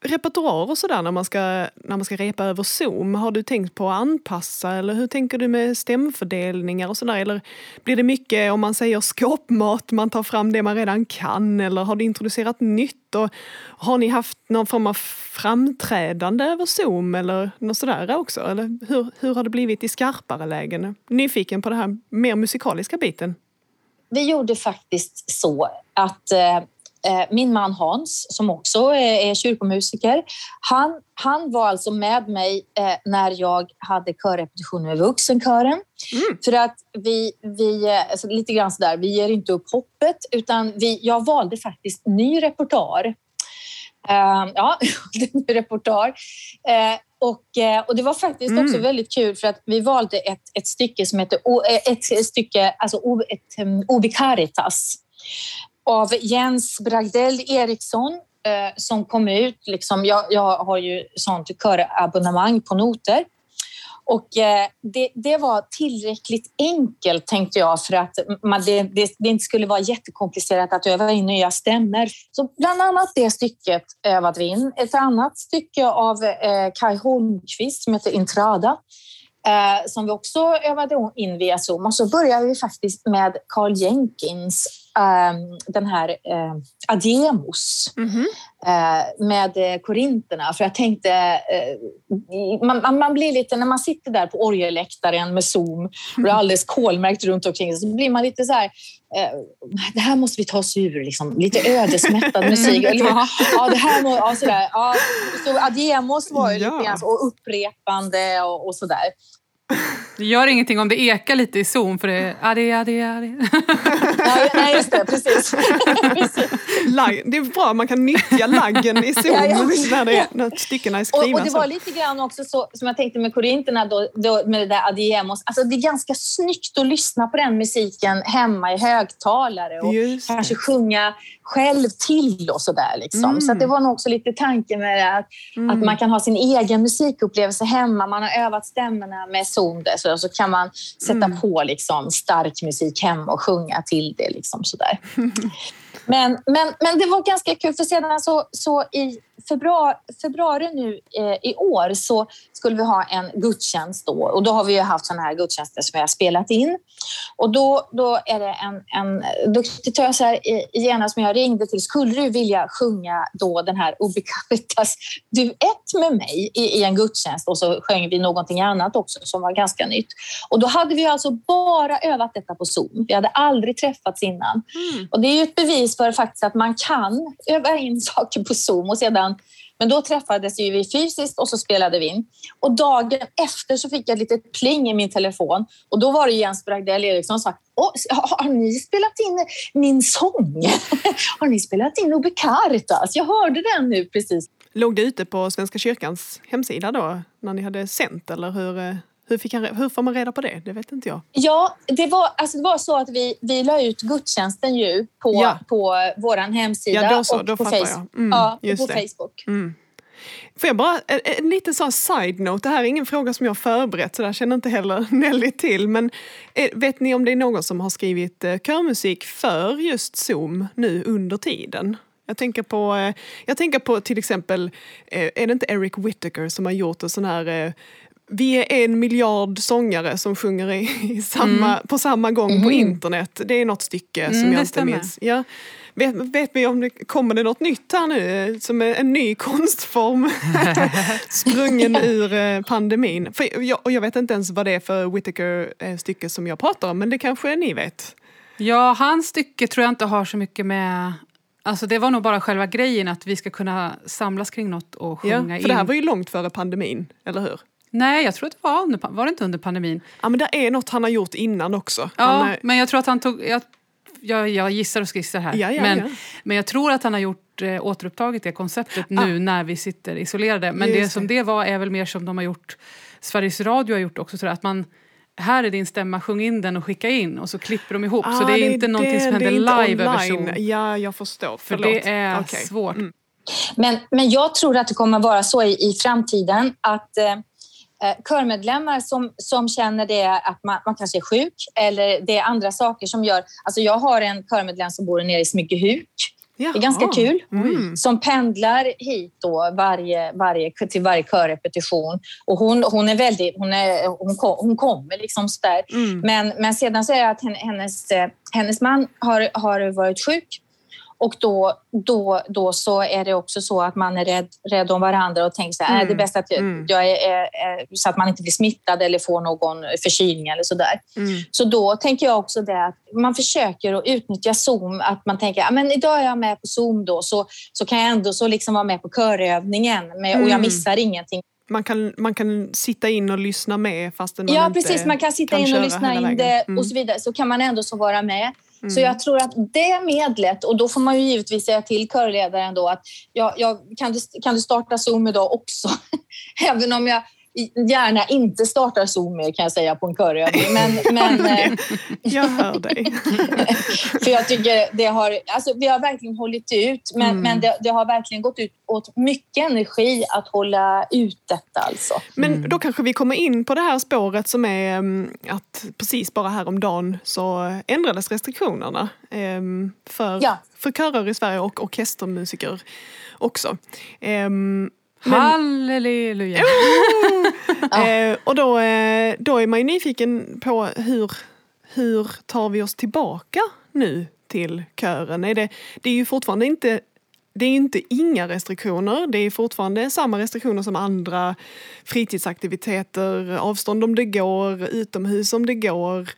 repertoar och sådär när man, ska, när man ska repa över Zoom? Har du tänkt på att anpassa eller hur tänker du med stämfördelningar och sådär? Eller blir det mycket om man säger skåpmat, man tar fram det man redan kan eller har du introducerat nytt? Och har ni haft någon form av framträdande över Zoom eller något sådär också? Eller hur, hur har det blivit i skarpare lägen? Nyfiken på den här mer musikaliska biten.
Vi gjorde faktiskt så att eh, Eh, min man Hans, som också är kyrkomusiker, han, han var alltså med mig eh, när jag hade körrepetition med vuxenkören. Mm. För att vi, vi eh, alltså lite grann sådär, vi ger inte upp hoppet, utan vi, jag valde faktiskt ny repertoar. Uh, ja, ny repertoar. Uh, och, och det var faktiskt mm. också väldigt kul för att vi valde ett, ett stycke som heter ett stycke, alltså ett, um, Obi Caritas av Jens Bragdell Eriksson eh, som kom ut. Liksom, jag, jag har ju sånt körabonnemang på noter. Och eh, det, det, var tillräckligt enkelt tänkte jag för att man, det, det, det, inte skulle vara jättekomplicerat att öva in nya stämmer. Så bland annat det stycket övade vi in. Ett annat stycke av eh, Kai Holmqvist som heter Intrada eh, som vi också övade in via Zoom. Och så började vi faktiskt med Carl Jenkins eh, den här eh, Ademos mm -hmm eh, med korinterna. För jag tänkte, eh, man, man, blir lite, när man sitter där på orgelläktaren med Zoom och det är alldeles kolmärkt runt omkring så blir man lite så här, eh, det här måste vi ta oss ur, liksom. lite ödesmättad musik. ja, det här må, ja, sådär. Ja, så Ademos var ju ja. lite grann och upprepande och, och sådär.
Det gör ingenting om det ekar lite i zon för det är adi, adi, adi.
Nej, just det. Precis.
det är bra, man kan nyttja laggen i zon ja, ja. när, det, när styckena är skrivna.
Och, och, det var lite grann också så, som jag tänkte med korinterna då, då, med det där adiemos. Alltså det är ganska snyggt att lyssna på den musiken hemma i högtalare och kanske sjunga själv till och sådär. Liksom. Mm. Så det var nog också lite tanken med det, att, mm. att man kan ha sin egen musikupplevelse hemma. Man har övat stämmorna med zon så, så kan man sätta mm. på liksom, stark musik hemma och sjunga till det. Liksom, sådär. Men, men, men det var ganska kul, för sedan så, så i februari, februari nu eh, i år så skulle vi ha en gudstjänst då och då har vi ju haft sådana här gudstjänster som vi har spelat in. Och då, då är det en, en duktig tös här i Gärna som jag ringde till. Skulle du vilja sjunga då den här Ubicaritas duett med mig i, i en gudstjänst? Och så sjöng vi någonting annat också som var ganska nytt. Och då hade vi alltså bara övat detta på Zoom. Vi hade aldrig träffats innan. Mm. Och det är ju ett bevis för faktiskt att man kan öva in saker på Zoom och sedan men då träffades vi fysiskt och så spelade vi in. Och dagen efter så fick jag ett litet pling i min telefon och då var det Jens Bragdell Eriksson som sa har ni spelat in min sång? har ni spelat in Obe Caritas? Jag hörde den nu precis.
Låg det ute på Svenska kyrkans hemsida då när ni hade sänt eller hur? Eh? Eh, hur, fick han, hur får man reda på det? Det vet inte jag.
Ja, det var, alltså det var så att vi, vi la ut gudstjänsten ju på, ja. på vår hemsida
ja, då så, och då
på,
face,
mm, ja, och på Facebook.
Mm. Får jag bara, en, en liten sån side-note, det här är ingen fråga som jag har förberett så där känner inte heller Nelly till. Men eh, vet ni om det är någon som har skrivit eh, körmusik för just Zoom nu under tiden? Jag tänker på, eh, jag tänker på till exempel, är det inte Eric Whittaker som har gjort en sån här vi är en miljard sångare som sjunger i, i samma, mm. på samma gång mm. på internet. Det är något stycke mm, som jag inte minns. Ja. Vet, vet vi om det kommer det något nytt här nu som är en ny konstform sprungen ur eh, pandemin? För jag, och jag vet inte ens vad det är för Whittaker-stycke eh, som jag pratar om men det kanske ni vet?
Ja, hans stycke tror jag inte har så mycket med Alltså det var nog bara själva grejen att vi ska kunna samlas kring något och sjunga
ja, för det här var ju långt före pandemin, eller hur?
Nej, jag tror att det var under, var det inte under pandemin?
Ja, men det är något han har gjort innan också.
Ja,
är...
men jag tror att han tog... Jag, jag, jag gissar och skissar här.
Ja, ja,
men,
ja.
men jag tror att han har gjort eh, återupptagit det konceptet ah. nu när vi sitter isolerade. Men Just det som det var är väl mer som de har gjort, Sveriges Radio har gjort också, så att man här är din stämma, sjung in den och skicka in och så klipper de ihop. Ah, så det är, det inte det, någonting som händer live över Zoom.
Ja, jag förstår.
För det är okay. svårt. Mm.
Men, men jag tror att det kommer vara så i, i framtiden att eh, körmedlemmar som, som känner det att man, man kanske är sjuk eller det är andra saker som gör... Alltså jag har en körmedlem som bor nere i Smygehuk. Jaha. Det är ganska kul. Mm. Som pendlar hit då varje, varje, till varje körrepetition. Och hon, hon är väldigt... Hon, är, hon, kom, hon kommer liksom så där. Mm. Men, men sedan så är det att hennes, eh, hennes man har, har varit sjuk och då, då, då så är det också så att man är rädd, rädd om varandra och tänker så här, mm. är det bäst att jag, mm. jag är, är, så att man inte blir smittad eller får någon förkylning eller så där. Mm. Så då tänker jag också det att man försöker att utnyttja Zoom, att man tänker, men idag är jag med på Zoom då, så, så kan jag ändå så liksom vara med på körövningen med, och jag mm. missar ingenting.
Man kan, man kan sitta in och lyssna med fastän man
ja,
inte
precis. Man kan sitta
kan
in och lyssna in det och mm. så vidare. Så kan man ändå så vara med. Mm. Så jag tror att det medlet, och då får man ju givetvis säga till körledaren då att ja, ja, kan, du, kan du starta Zoom idag också? Även om jag gärna inte startar Zoom med kan jag säga på en körövning. Men, men,
eh, jag hör dig.
för jag tycker det har, alltså, vi har verkligen hållit ut men, mm. men det, det, har verkligen gått ut åt mycket energi att hålla ut detta alltså.
Men mm. då kanske vi kommer in på det här spåret som är mm, att precis bara häromdagen så ändrades restriktionerna ehm, för, ja. för körer i Sverige och orkestermusiker också.
Men, Halleluja!
eh, och då, eh, då är man ju nyfiken på hur, hur tar vi oss tillbaka nu till kören? Är det, det är ju fortfarande inte det är inte inga restriktioner, det är fortfarande samma restriktioner som andra fritidsaktiviteter, avstånd om det går, utomhus om det går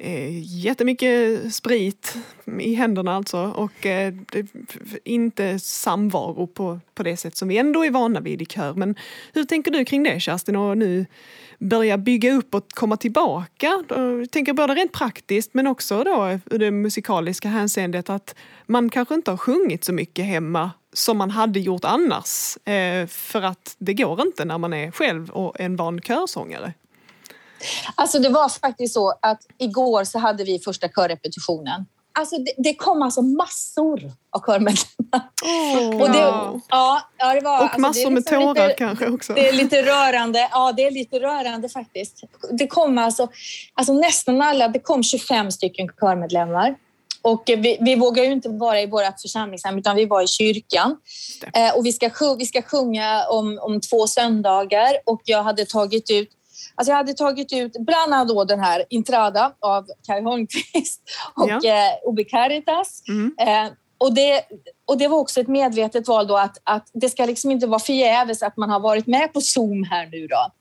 eh, jättemycket sprit i händerna alltså och eh, inte samvaro på, på det sätt som vi ändå är vana vid i kör. Men hur tänker du kring det Kerstin och nu börja bygga upp och komma tillbaka? Jag tänker både rent praktiskt men också då ur det musikaliska hänseendet att man kanske inte har sjungit så mycket hemma som man hade gjort annars. Eh, för att det går inte när man är själv och en van körsångare.
Alltså det var faktiskt så att igår så hade vi första körrepetitionen. Alltså det, det kom alltså massor av körmedlemmar.
Oh, och det,
ja, ja, det var,
och alltså massor liksom med tårar
lite,
kanske också.
Det är lite rörande. Ja, det är lite rörande faktiskt. Det kom alltså, alltså nästan alla, det kom 25 stycken körmedlemmar. Och vi, vi vågar ju inte vara i vårt församlingshem utan vi var i kyrkan. Eh, och vi ska, vi ska sjunga om, om två söndagar och jag hade tagit ut Alltså jag hade tagit ut bland annat då den här Intrada av Kai Holmqvist och ja. eh, Obi Caritas. Mm. Eh, och det, och det var också ett medvetet val då att, att det ska liksom inte vara förgäves att man har varit med på Zoom här nu då.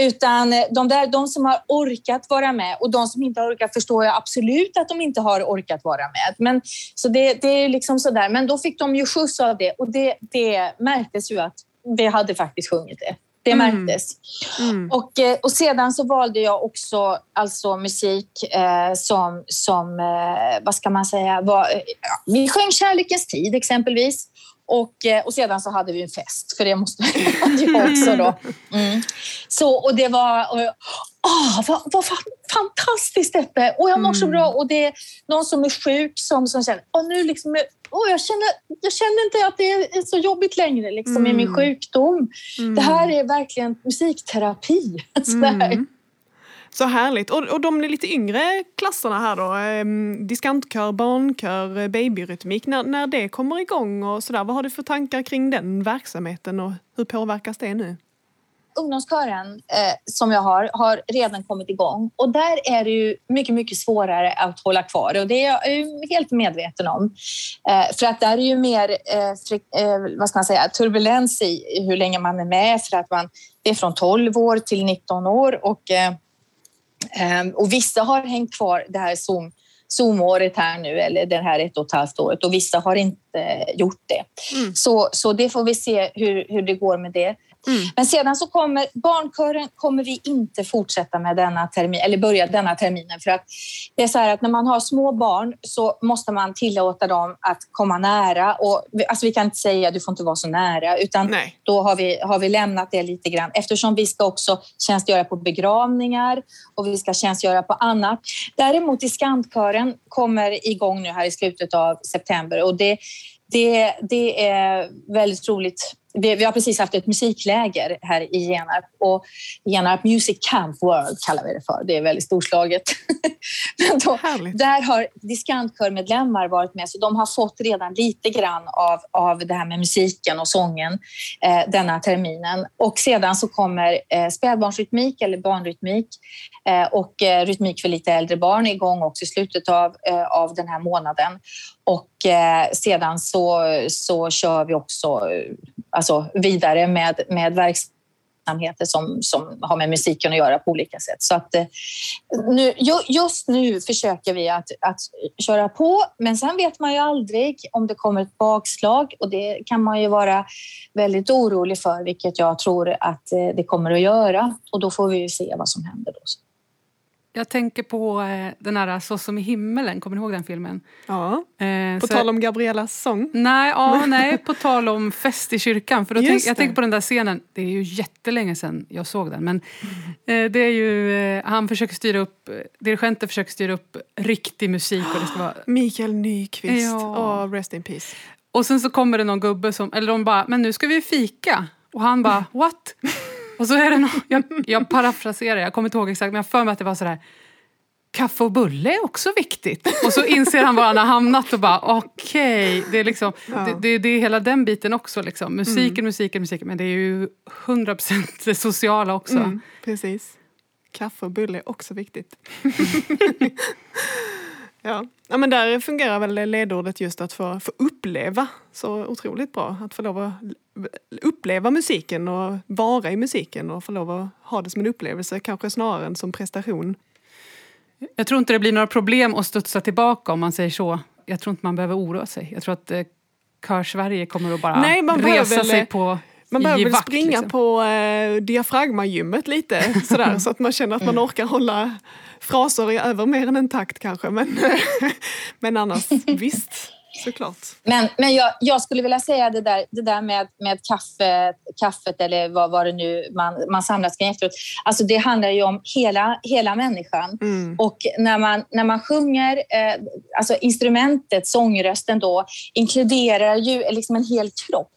Utan de, där, de som har orkat vara med och de som inte har orkat förstår jag absolut att de inte har orkat vara med. Men, så det, det är liksom sådär. Men då fick de ju skjuts av det och det, det märktes ju att vi hade faktiskt sjungit det. Det mm. märktes. Mm. Och, eh, och sedan så valde jag också alltså musik eh, som, som eh, vad ska man säga, var, eh, vi sjöng Kärlekens tid exempelvis. Och, eh, och sedan så hade vi en fest, för det måste man ju också då. Mm. Så, och det var... Åh, vad, vad fantastiskt detta Och jag mår så mm. bra. Och det är någon som är sjuk som, som känner åh, nu liksom, åh, jag, känner, jag känner inte att det är så jobbigt längre liksom, mm. i min mm. sjukdom. Mm. Det här är verkligen musikterapi. Mm.
Så härligt. Och, och de lite yngre klasserna här då, eh, diskantkör, barnkör, babyrytmik, när, när det kommer igång och sådär, vad har du för tankar kring den verksamheten och hur påverkas det nu?
Ungdomskören eh, som jag har, har redan kommit igång och där är det ju mycket, mycket svårare att hålla kvar och det är jag helt medveten om. Eh, för att där är ju mer, eh, eh, vad ska man säga, turbulens i hur länge man är med för att man, det är från 12 år till 19 år och, eh, eh, och vissa har hängt kvar det här Zoom Zoom-året här nu eller det här ett och ett halvt året och vissa har inte gjort det. Mm. Så, så det får vi se hur, hur det går med det. Mm. Men sedan så kommer barnkören kommer vi inte fortsätta med denna termin eller börja denna terminen för att det är så här att när man har små barn så måste man tillåta dem att komma nära och alltså vi kan inte säga du får inte vara så nära utan Nej. då har vi, har vi lämnat det lite grann eftersom vi ska också tjänstgöra på begravningar och vi ska tjänstgöra på annat. Däremot diskantkören kommer igång nu här i slutet av september och det det, det är väldigt roligt vi, vi, har precis haft ett musikläger här i Genarp och Genarp Music Camp World kallar vi det för. Det är väldigt storslaget. Men då, där har diskantkörmedlemmar varit med så de har fått redan lite grann av, av det här med musiken och sången eh, denna terminen. Och sedan så kommer eh, spädbarnsrytmik eller barnrytmik eh, och eh, rytmik för lite äldre barn igång också i slutet av, eh, av den här månaden. Och eh, sedan så, så kör vi också eh, alltså vidare med, med verksamheter som, som har med musiken att göra på olika sätt. Så att, eh, nu, just nu försöker vi att, att köra på, men sen vet man ju aldrig om det kommer ett bakslag och det kan man ju vara väldigt orolig för, vilket jag tror att eh, det kommer att göra och då får vi ju se vad som händer då.
Jag tänker på eh, den här Så som i himmelen, kommer ni ihåg den filmen?
Ja, eh, på tal om Gabrielas sång.
Nej, ja, nej, på tal om fest i kyrkan. För då tänk, jag tänker på den där scenen, det är ju jättelänge sedan jag såg den. Men eh, det är ju, eh, han försöker styra upp, dirigenten försöker styra upp riktig musik. Och det ska vara...
Mikael Nyqvist, ja. oh, rest in peace.
Och sen så kommer det någon gubbe som, eller de bara, men nu ska vi fika. Och han bara, what? Och så är det någon, jag, jag parafraserar, jag kommer inte ihåg exakt men jag för mig att det var sådär Kaffe och bulle är också viktigt. Och så inser han var han har hamnat och bara okej. Okay. Det, är liksom, ja. det, det, det, är hela den biten också. Liksom. Musiken, mm. musiken, musiken. Men det är ju 100% det sociala också. Mm,
precis. Kaffe och bulle är också viktigt. Ja. ja, men där fungerar väl ledordet just att få, få uppleva så otroligt bra. Att få lov att uppleva musiken och vara i musiken och få lov att ha det som en upplevelse kanske snarare än som prestation.
Jag tror inte det blir några problem att studsa tillbaka om man säger så. Jag tror inte man behöver oroa sig. Jag tror att eh, Kör-Sverige kommer att bara Nej, resa sig på
man behöver väl springa liksom. på eh, diafragmagymmet lite sådär, så att man känner att man orkar hålla fraser i över mer än en takt kanske. Men, men annars visst, såklart.
Men, men jag, jag, skulle vilja säga det där, det där med, med kaffe, kaffet eller vad, vad det nu man, man samlas kring efteråt. Alltså det handlar ju om hela, hela människan. Mm. Och när man, när man sjunger, eh, alltså instrumentet, sångrösten då, inkluderar ju liksom en hel kropp.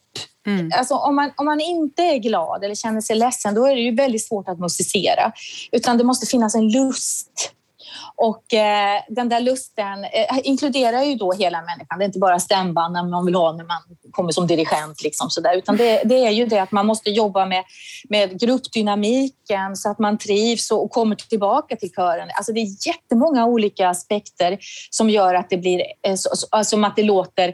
Mm. Alltså, om, man, om man inte är glad eller känner sig ledsen, då är det ju väldigt svårt att musicera. Utan det måste finnas en lust. Och eh, den där lusten eh, inkluderar ju då hela människan. Det är inte bara stämbanden man vill ha när man kommer som dirigent. Liksom, så där. Utan det, det, är ju det att man måste jobba med, med gruppdynamiken så att man trivs och, och kommer tillbaka till kören. Alltså det är jättemånga olika aspekter som gör att det blir, eh, alltså att det låter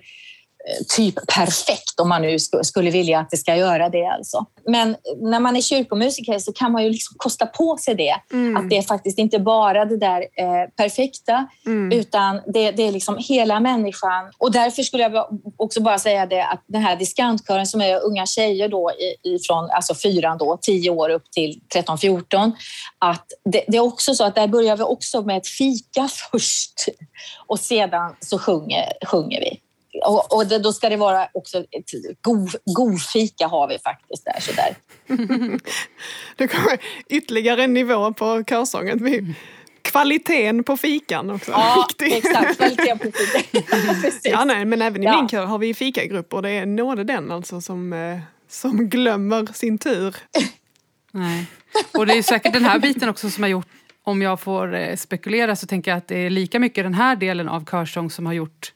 typ perfekt om man nu skulle vilja att det ska göra det. Alltså. Men när man är kyrkomusiker så kan man ju liksom kosta på sig det. Mm. Att det är faktiskt inte bara det där eh, perfekta mm. utan det, det, är liksom hela människan. Och därför skulle jag också bara säga det att den här diskantkören som är unga tjejer då ifrån alltså fyran då, tio år upp till 13-14. Att det, det, är också så att där börjar vi också med ett fika först och sedan så sjunger, sjunger vi och, och det, då ska det vara också ett god, god fika har vi faktiskt där. Så där.
det kommer ytterligare en nivå på körsången. Vi, kvaliteten på fikan också.
Ja, Viktig. exakt. Kvaliteten på fikan.
ja, nej, men även i ja. min kör har vi fikagrupper. Det är nåde den alltså som, eh, som glömmer sin tur.
Nej. Och det är säkert den här biten också som har gjort om jag får eh, spekulera så tänker jag att det är lika mycket den här delen av körsång som har gjort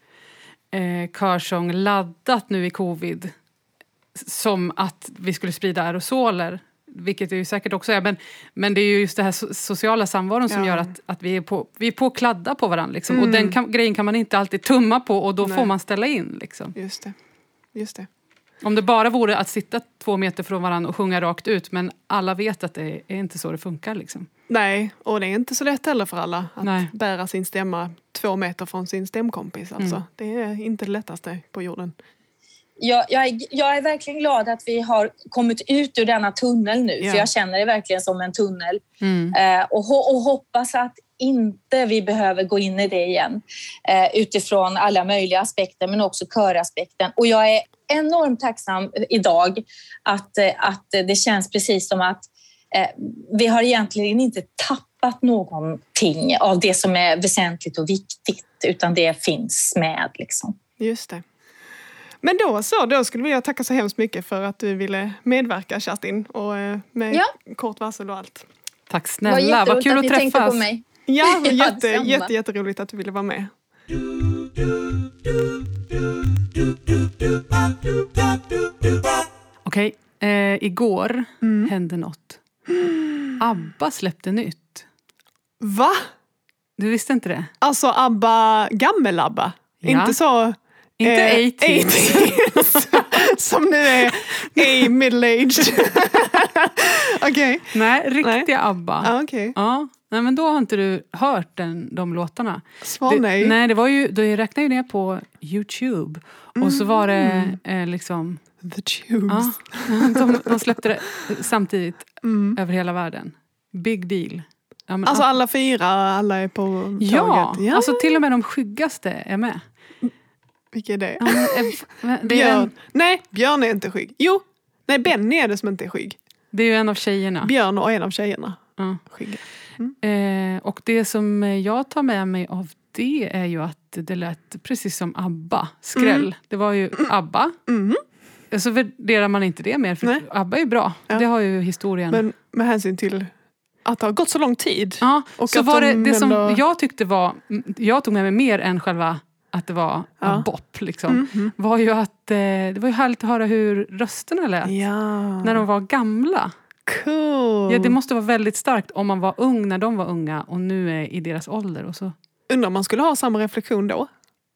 eh, körsång laddat nu i covid som att vi skulle sprida aerosoler. Vilket det ju säkert också är. Men, men det är ju just det här sociala samvaron som ja. gör att, att vi, är på, vi är på att kladda på varandra. Liksom. Mm. Och den kan, grejen kan man inte alltid tumma på och då Nej. får man ställa in. Liksom.
Just det. Just det.
Om det bara vore att sitta två meter från varandra och sjunga rakt ut men alla vet att det är inte så det funkar. Liksom.
Nej, och det är inte så lätt heller för alla att Nej. bära sin stämma två meter från sin stämkompis. Alltså. Mm. Det är inte det lättaste på jorden.
Jag, jag, är, jag, är verkligen glad att vi har kommit ut ur denna tunnel nu, ja. för jag känner det verkligen som en tunnel. Mm. Eh, och, och, hoppas att inte vi behöver gå in i det igen eh, utifrån alla möjliga aspekter, men också köraspekten. Och jag är enormt tacksam idag att, eh, att det känns precis som att vi har egentligen inte tappat någonting av det som är väsentligt och viktigt, utan det finns med. Liksom.
Just det. Men då så, då skulle jag tacka så hemskt mycket för att du ville medverka Kerstin och eh, med ja. kort varsel och allt.
Tack snälla, vad kul att, att träffas. På mig.
Ja, jätte, ja, jätte, jätteroligt att du ville vara med.
Okej, okay, eh, igår mm. hände något. ABBA släppte nytt.
Va?
Du visste inte det?
Alltså ABBA, gammel-ABBA? Ja. Inte så...
Inte eh, 80s.
som nu är A middle-aged. Okej. Okay.
Nej, riktiga nej. ABBA.
Ah, okay.
Ja, nej, men då har inte du hört den, de låtarna.
Svar nej.
Nej, det var ju, du räknade ju ner på Youtube. Mm. Och så var det eh, liksom...
The Tubes.
Ja, de, de släppte det samtidigt mm. över hela världen. Big deal.
Ja, men, alltså alla fyra, alla är på tåget?
Ja, ja, alltså till och med de skyggaste är med.
Vilka är det? Ja, men, det Björn. En... Nej, Björn är inte skygg. Jo, nej Benny är det som inte är skygg.
Det är ju en av tjejerna.
Björn och en av tjejerna.
Ja. Mm. Eh, och det som jag tar med mig av det är ju att det lät precis som ABBA. Skräll. Mm. Det var ju ABBA. Mm. Så värderar man inte det mer, för Nej. ABBA är bra. Ja. Det har ju historien.
Men med hänsyn till att det har gått så lång tid.
Ja, och så var det, det som jag tyckte var, jag tog med mig mer än själva att det var ja. bop, liksom, mm -hmm. var ju att eh, det var ju härligt att höra hur rösterna lät
ja.
när de var gamla.
Cool.
Ja, det måste vara väldigt starkt om man var ung när de var unga och nu är i deras ålder. Och så.
Undrar om man skulle ha samma reflektion då?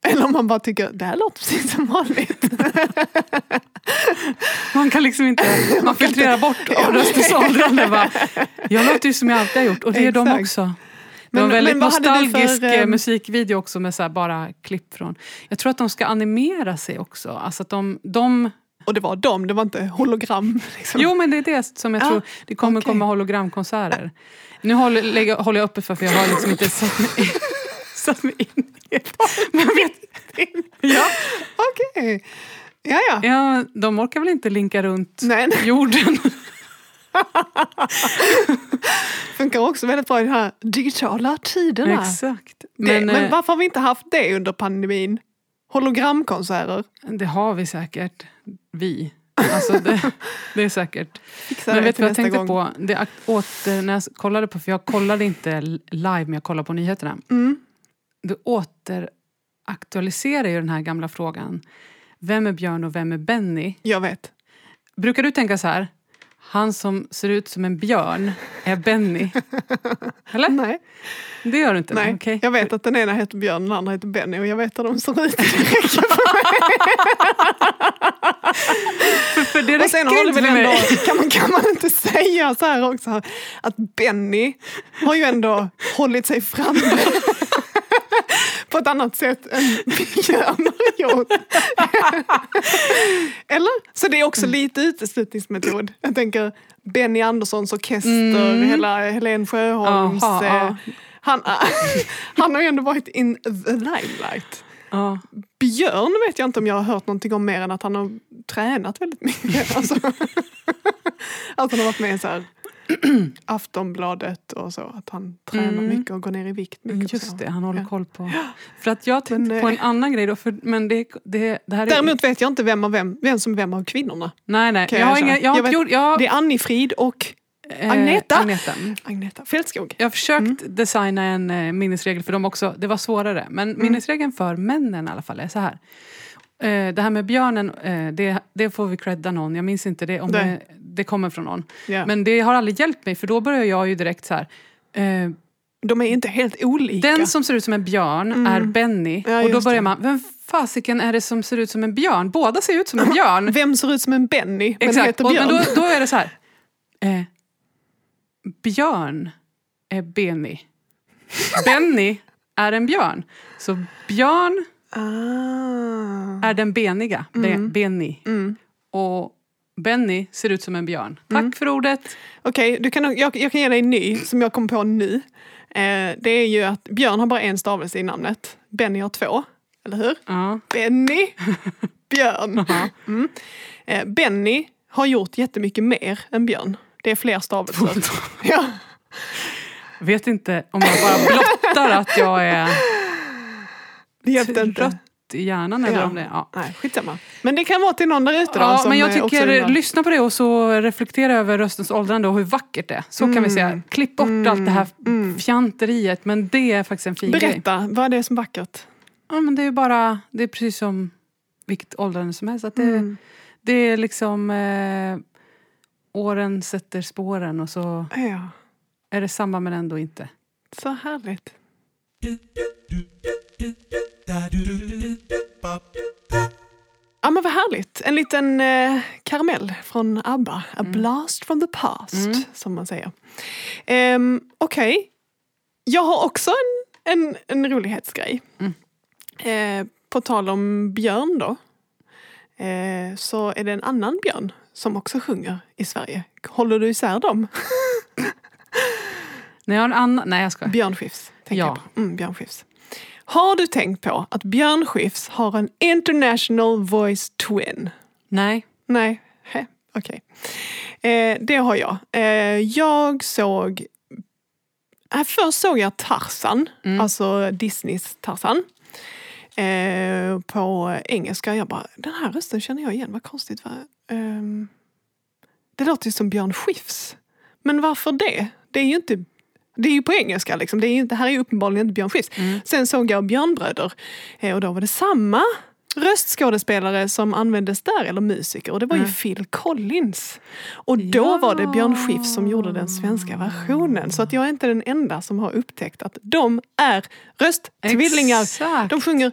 Eller om man bara tycker det här låter precis som vanligt.
man kan liksom inte, man filtrerar bort av röstens jag låter ju som jag alltid har gjort och det är de också. Det var en väldigt nostalgisk för, um... musikvideo också med så bara klipp från... Jag tror att de ska animera sig också. Alltså att de, de
och det var de, det var inte hologram? Liksom.
Jo men det är det som jag tror, det kommer okay. komma hologramkonserter. Nu håller, lägger, håller jag uppe för, för jag har liksom inte mig, satt mig in i. Men vet,
ja. Okej. Okay. Ja, ja.
ja, de orkar väl inte linka runt nej, nej. jorden.
Funkar också väldigt bra i de här digitala tiderna.
Exakt.
Men, det, men eh, varför har vi inte haft det under pandemin? Hologramkonserter?
Det har vi säkert. Vi. Alltså det, det är säkert. Men vet du vad jag tänkte
gång.
på? Det åter, när jag kollade på, för jag kollade inte live men jag kollade på nyheterna.
Mm.
Det återaktualiserar ju den här gamla frågan. Vem är Björn och vem är Benny?
Jag vet.
Brukar du tänka så här? Han som ser ut som en björn är Benny. Eller?
Nej,
Det gör du inte?
nej.
Okej.
jag vet att den ena heter Björn och den andra heter Benny och jag vet hur de ser ut. För.
För det
Och sen
räcker
har det
inte
väl ändå, kan, man, kan man inte säga så här också att Benny har ju ändå hållit sig framme på ett annat sätt än Björn har gjort. Eller? Så det är också lite uteslutningsmetod. Jag tänker Benny Anderssons orkester,
Mm.
hela Helen Sjöholms...
Aha,
eh, han, han har ju ändå varit in the limelight.
Ja.
Björn vet jag inte om jag har hört någonting om mer än att han har tränat väldigt mycket. Alltså, att han har varit med i så här, Aftonbladet och så. Att han tränar
Mm.
mycket och går ner i vikt mycket. så.
Just det, han håller
Ja.
koll på... För att jag tänkte
Men,
på
eh,
en annan grej då, för, men det, det, det här är...
Däremot vet jag inte vem, av vem, vem som är vem av kvinnorna.
nej, nej, jag,
jag
har inga, jag har
Jag vet-
gjort... Jag,
Det är Annie-Frid och
eh,
Agneta.
Agneta. Mm.
Agneta Fältskog.
Jag har försökt
Mm.
designa en eh, minnesregel för dem också. Det var svårare. Men
Mm.
minnesregeln för männen i alla fall är så här. Eh, det här med björnen, det, det får vi credda någon. Jag minns inte det, om det, det kommer från någon.
Ja.
Men det har aldrig hjälpt mig för då börjar jag ju direkt så här. Eh,
De är inte helt olika.
den som ser ut som en björn
Mm.
är Benny.
Ja,
och då börjar man, vem fasiken är det som ser ut som en björn? Båda ser ut som en björn.
Vem ser ut som en Benny men
Exakt,
heter
och,
Björn?
men då, då är det så här. Eh, björn är Benny. Benny är en björn. Så björn
ah.
är den beniga, Be- Benny.
Mm.
Och Benny ser ut som en björn. Tack för ordet.
Okej, du kan, jag, jag kan ge dig en ny som jag kom på nu. Eh, det är ju att Björn har bara en stavelse i namnet. Benny har två, eller hur?
Ja.
Benny, Björn.
Ja.
Mm. Eh, Benny har gjort jättemycket mer än Björn. Det är fler stavelser. ja.
Vet inte om jag bara blottar att jag är
Det hjälpte inte.
I hjärnan eller
Ja.
om det ja.
Nej, skitsamma. Men det kan vara till någon där ute.
Ja, men jag tycker, lyssna på det och så reflektera över röstens åldrande och hur vackert det är. Så kan vi säga. Klipp bort allt det här fjanteriet, men det är faktiskt en fin grej.
Berätta, vad är det som vackert?
Ja, men det är bara, det är precis som vilket åldrande som helst. Att det,
Mm.
det är liksom, eh, åren sätter spåren och så
Ja,
är det samma men ändå inte.
så härligt. Ja men vad härligt. En liten eh, karamell från ABBA. A blast from the past,
Mm.
som man säger. Um, Okej. Jag har också en, en, en rolighetsgrej.
Mm.
Eh, på tal om Björn då. Eh, så är det en annan Björn som också sjunger i Sverige. Håller du isär dem?
Nej, jag har en annan, nej jag ska.
Björn Skifs. Tänker
Ja.
jag på. Mm, Björn Skifs. Har du tänkt på att Björn Skifs har en international voice twin?
Nej.
Nej, okej. Eh, det har jag. Eh, jag såg... Äh, först såg jag Tarzan,
Mm.
alltså Disneys Tarzan. Eh, på engelska. Jag bara, den här rösten känner jag igen, vad konstigt. Va? Ehm, det låter ju som Björn Skifs. Men varför det? Det är ju inte... Det är ju på engelska, liksom. det, är det här är ju uppenbarligen inte Björn Skifs.
Mm.
Sen såg jag Björnbröder eh, och då var det samma röstskådespelare som användes där, eller musiker, och det var ju
Mm.
Phil Collins. Och då
Ja.
var det Björn Skifs som gjorde den svenska versionen. Så att jag är inte den enda som har upptäckt att de är rösttvillingar.
Exakt.
De sjunger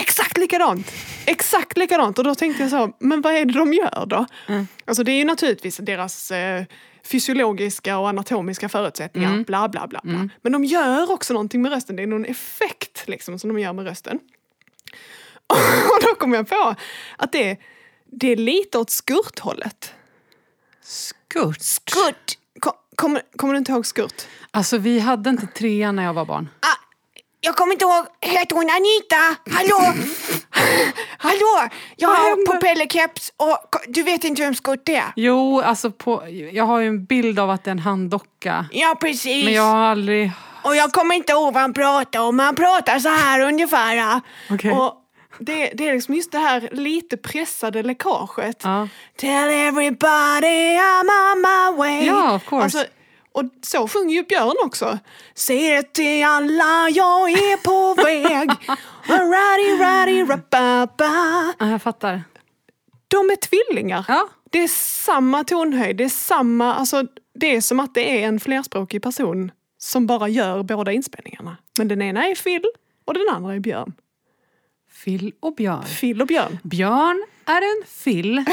exakt likadant. Exakt likadant. Och då tänkte jag så, men vad är det de gör då?
Mm.
Alltså det är ju naturligtvis deras eh, fysiologiska och anatomiska förutsättningar.
Mm.
Bla, bla, bla, bla.
Mm.
Men de gör också någonting med rösten. Det är någon effekt liksom, som de gör med rösten. Och då kom jag på att det, det är lite åt skurthållet.
Skurt.
Skurt! Kom, kommer, kommer du inte ihåg skurt?
Alltså vi hade inte trean när jag var barn.
Ah, jag kommer inte ihåg, heter hon Anita? Hallå? Hallå? Jag
Vad
har propellerkeps och du vet inte vem skurt är?
Jo, alltså på, jag har ju en bild av att det är en handdocka.
Ja precis.
Men jag har aldrig...
Och jag kommer inte ihåg vad han pratar om. Han pratar så här ungefär.
Okej.
Och det, det är liksom just det här lite pressade läckaget.
Ja.
Tell everybody I'm on my way.
Ja, of course.
Alltså, och så sjunger ju Björn också. Det till alla, jag är på väg. Ruddy, ruddy, rababa.
ja, jag fattar.
De är tvillingar.
Ja.
Det är samma tonhöjd, det är samma, alltså det är som att det är en flerspråkig person som bara gör båda inspelningarna. Men den ena är Phil och den andra är Björn.
Phil och Björn.
Phil och Björn.
Björn är en Phil.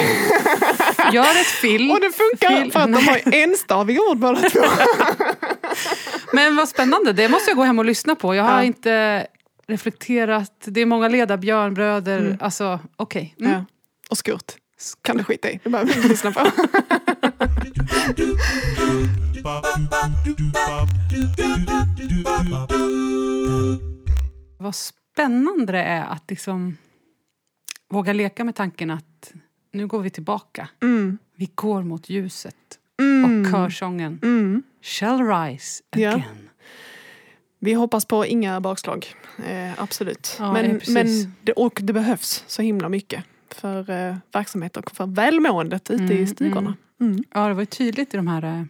Gör ett Phil.
Och det funkar
Phil.
för att de har enstaviga ord båda två.
Men vad spännande, det måste jag gå hem och lyssna på. Jag har
Ja.
inte reflekterat. Det är många leda Björnbröder. Alltså, okej. Mm.
Ja. Och skurt. Kan du skita i. Det behöver vi inte lyssna på.
Vad spännande det är att liksom våga leka med tanken att nu går vi tillbaka.
Mm.
Vi går mot ljuset.
Mm.
Och körsången
Mm.
shall rise
Ja.
again.
Vi hoppas på inga bakslag. Eh, absolut.
Ja,
men men det, och det behövs så himla mycket för eh, verksamhet och för välmåendet ute i
Mm,
stugorna. Mm.
Ja, det var ju tydligt i de här... eh,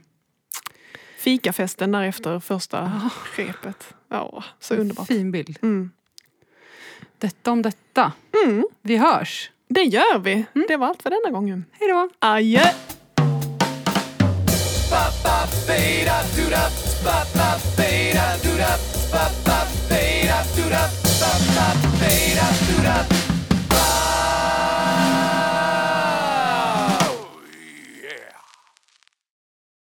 Fikafesten där efter första repet. Ja, så underbart.
Fin bild.
Mm.
Detta om detta.
Mm.
Vi hörs.
Det gör vi. Mm. Det var allt för denna gången.
Hej då.
Adjö.
Ba, ba,